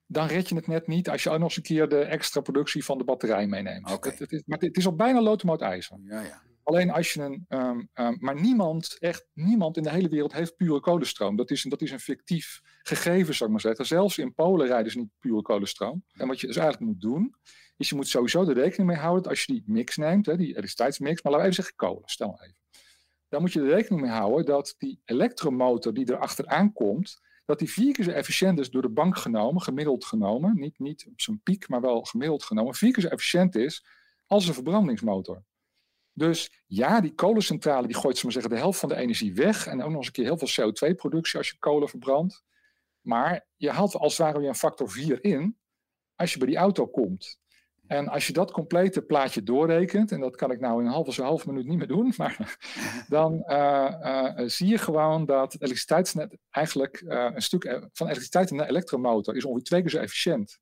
dan red je het net niet als je ook nog eens een keer de extra productie van de batterij meeneemt. Okay. Is, maar het is al bijna loodmoot ijzer. Ja, ja. Alleen als je een. Um, um, maar niemand, echt niemand in de hele wereld heeft pure kolenstroom. Dat is, dat is een fictief gegeven, zou ik maar zeggen. Zelfs in Polen rijden ze niet pure kolenstroom. En wat je dus eigenlijk moet doen, is je moet sowieso de rekening mee houden dat als je die mix neemt, hè, die elektriciteitsmix, maar laten we even zeggen kolen, stel even. Dan moet je er rekening mee houden dat die elektromotor die erachteraan komt, dat die vier keer zo efficiënt is door de bank genomen, gemiddeld genomen, niet, niet op zijn piek, maar wel gemiddeld genomen, vier keer zo efficiënt is als een verbrandingsmotor. Dus ja, die kolencentrale die gooit maar zeggen, de helft van de energie weg. En ook nog eens een keer heel veel CO2-productie als je kolen verbrandt. Maar je haalt als het ware weer een factor 4 in als je bij die auto komt. En als je dat complete plaatje doorrekent, en dat kan ik nou in een halve zo half minuut niet meer doen, maar dan uh, uh, zie je gewoon dat het elektriciteitsnet eigenlijk uh, een stuk van elektriciteit in een elektromotor is ongeveer twee keer zo efficiënt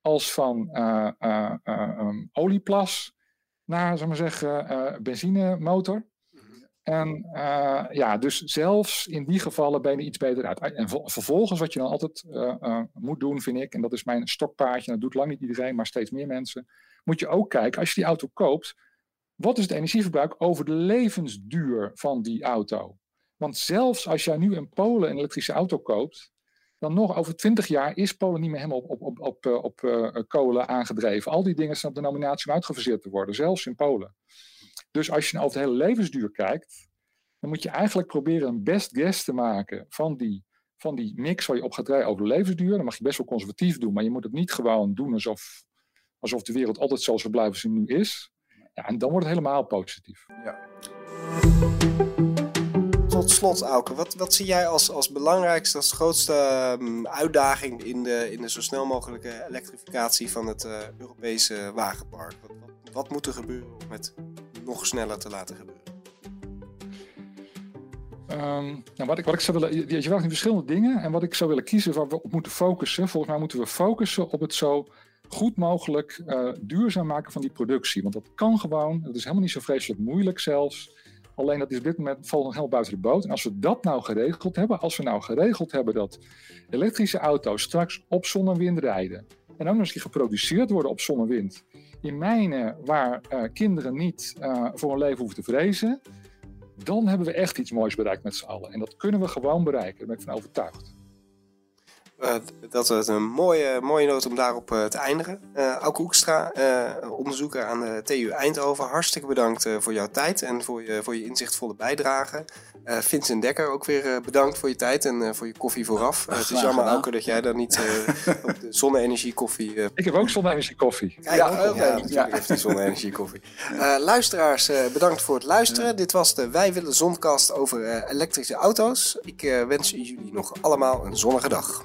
als van um, olieplas naar, zeg maar zeggen, uh, benzinemotor. En uh, ja, dus zelfs in die gevallen ben je iets beter uit. En vervolgens, wat je dan altijd uh, moet doen, vind ik, en dat is mijn stokpaardje, dat doet lang niet iedereen, maar steeds meer mensen, moet je ook kijken, als je die auto koopt, wat is het energieverbruik over de levensduur van die auto? Want zelfs als jij nu in Polen een elektrische auto koopt, dan nog over twintig jaar is Polen niet meer helemaal op, op, op, op, op, op uh, kolen aangedreven. Al die dingen zijn op de nominatie om uitgefaseerd te worden, zelfs in Polen. Dus als je nou over de hele levensduur kijkt, dan moet je eigenlijk proberen een best guess te maken van die, van die mix waar je op gaat rijden over de levensduur. Dan mag je best wel conservatief doen, maar je moet het niet gewoon doen alsof, alsof de wereld altijd zo zal blijven zoals nu is. Ja, en dan wordt het helemaal positief. Ja tot slot, Auke, wat, wat zie jij als, als belangrijkste, als grootste um, uitdaging in de, in de zo snel mogelijke elektrificatie van het uh, Europese wagenpark? Wat, wat, wat, moet er gebeuren om het nog sneller te laten gebeuren? Um, nou, wat, ik, wat ik zou willen, je, je vraagt verschillende dingen en wat ik zou willen kiezen waar we op moeten focussen. Volgens mij moeten we focussen op het zo goed mogelijk uh, duurzaam maken van die productie. Want dat kan gewoon, dat is helemaal niet zo vreselijk moeilijk zelfs. Alleen dat is op dit moment valt nog helemaal buiten de boot. En als we dat nou geregeld hebben, als we nou geregeld hebben dat elektrische auto's straks op zon en wind rijden. En ook nog eens geproduceerd worden op zon en wind. In mijnen waar uh, kinderen niet uh, voor hun leven hoeven te vrezen. Dan hebben we echt iets moois bereikt met z'n allen. En dat kunnen we gewoon bereiken. Daar ben ik van overtuigd. Uh, dat is een mooie, mooie noot om daarop uh, te eindigen. Uh, Auke Hoekstra, onderzoeker aan de TU Eindhoven, hartstikke bedankt voor jouw tijd en voor je, voor je inzichtvolle bijdrage. Vincent Dekker, ook weer bedankt voor je tijd en voor je koffie vooraf. het is jammer, Auke, dat jij daar niet op de zonne-energie koffie... Ik heb ook zonne-energie koffie. Ja, ja. Okay. Ja, heeft die zonne-energie koffie. luisteraars, bedankt voor het luisteren. Dit was de Wij Willen Zonkast over elektrische auto's. Ik wens jullie nog allemaal een zonnige dag.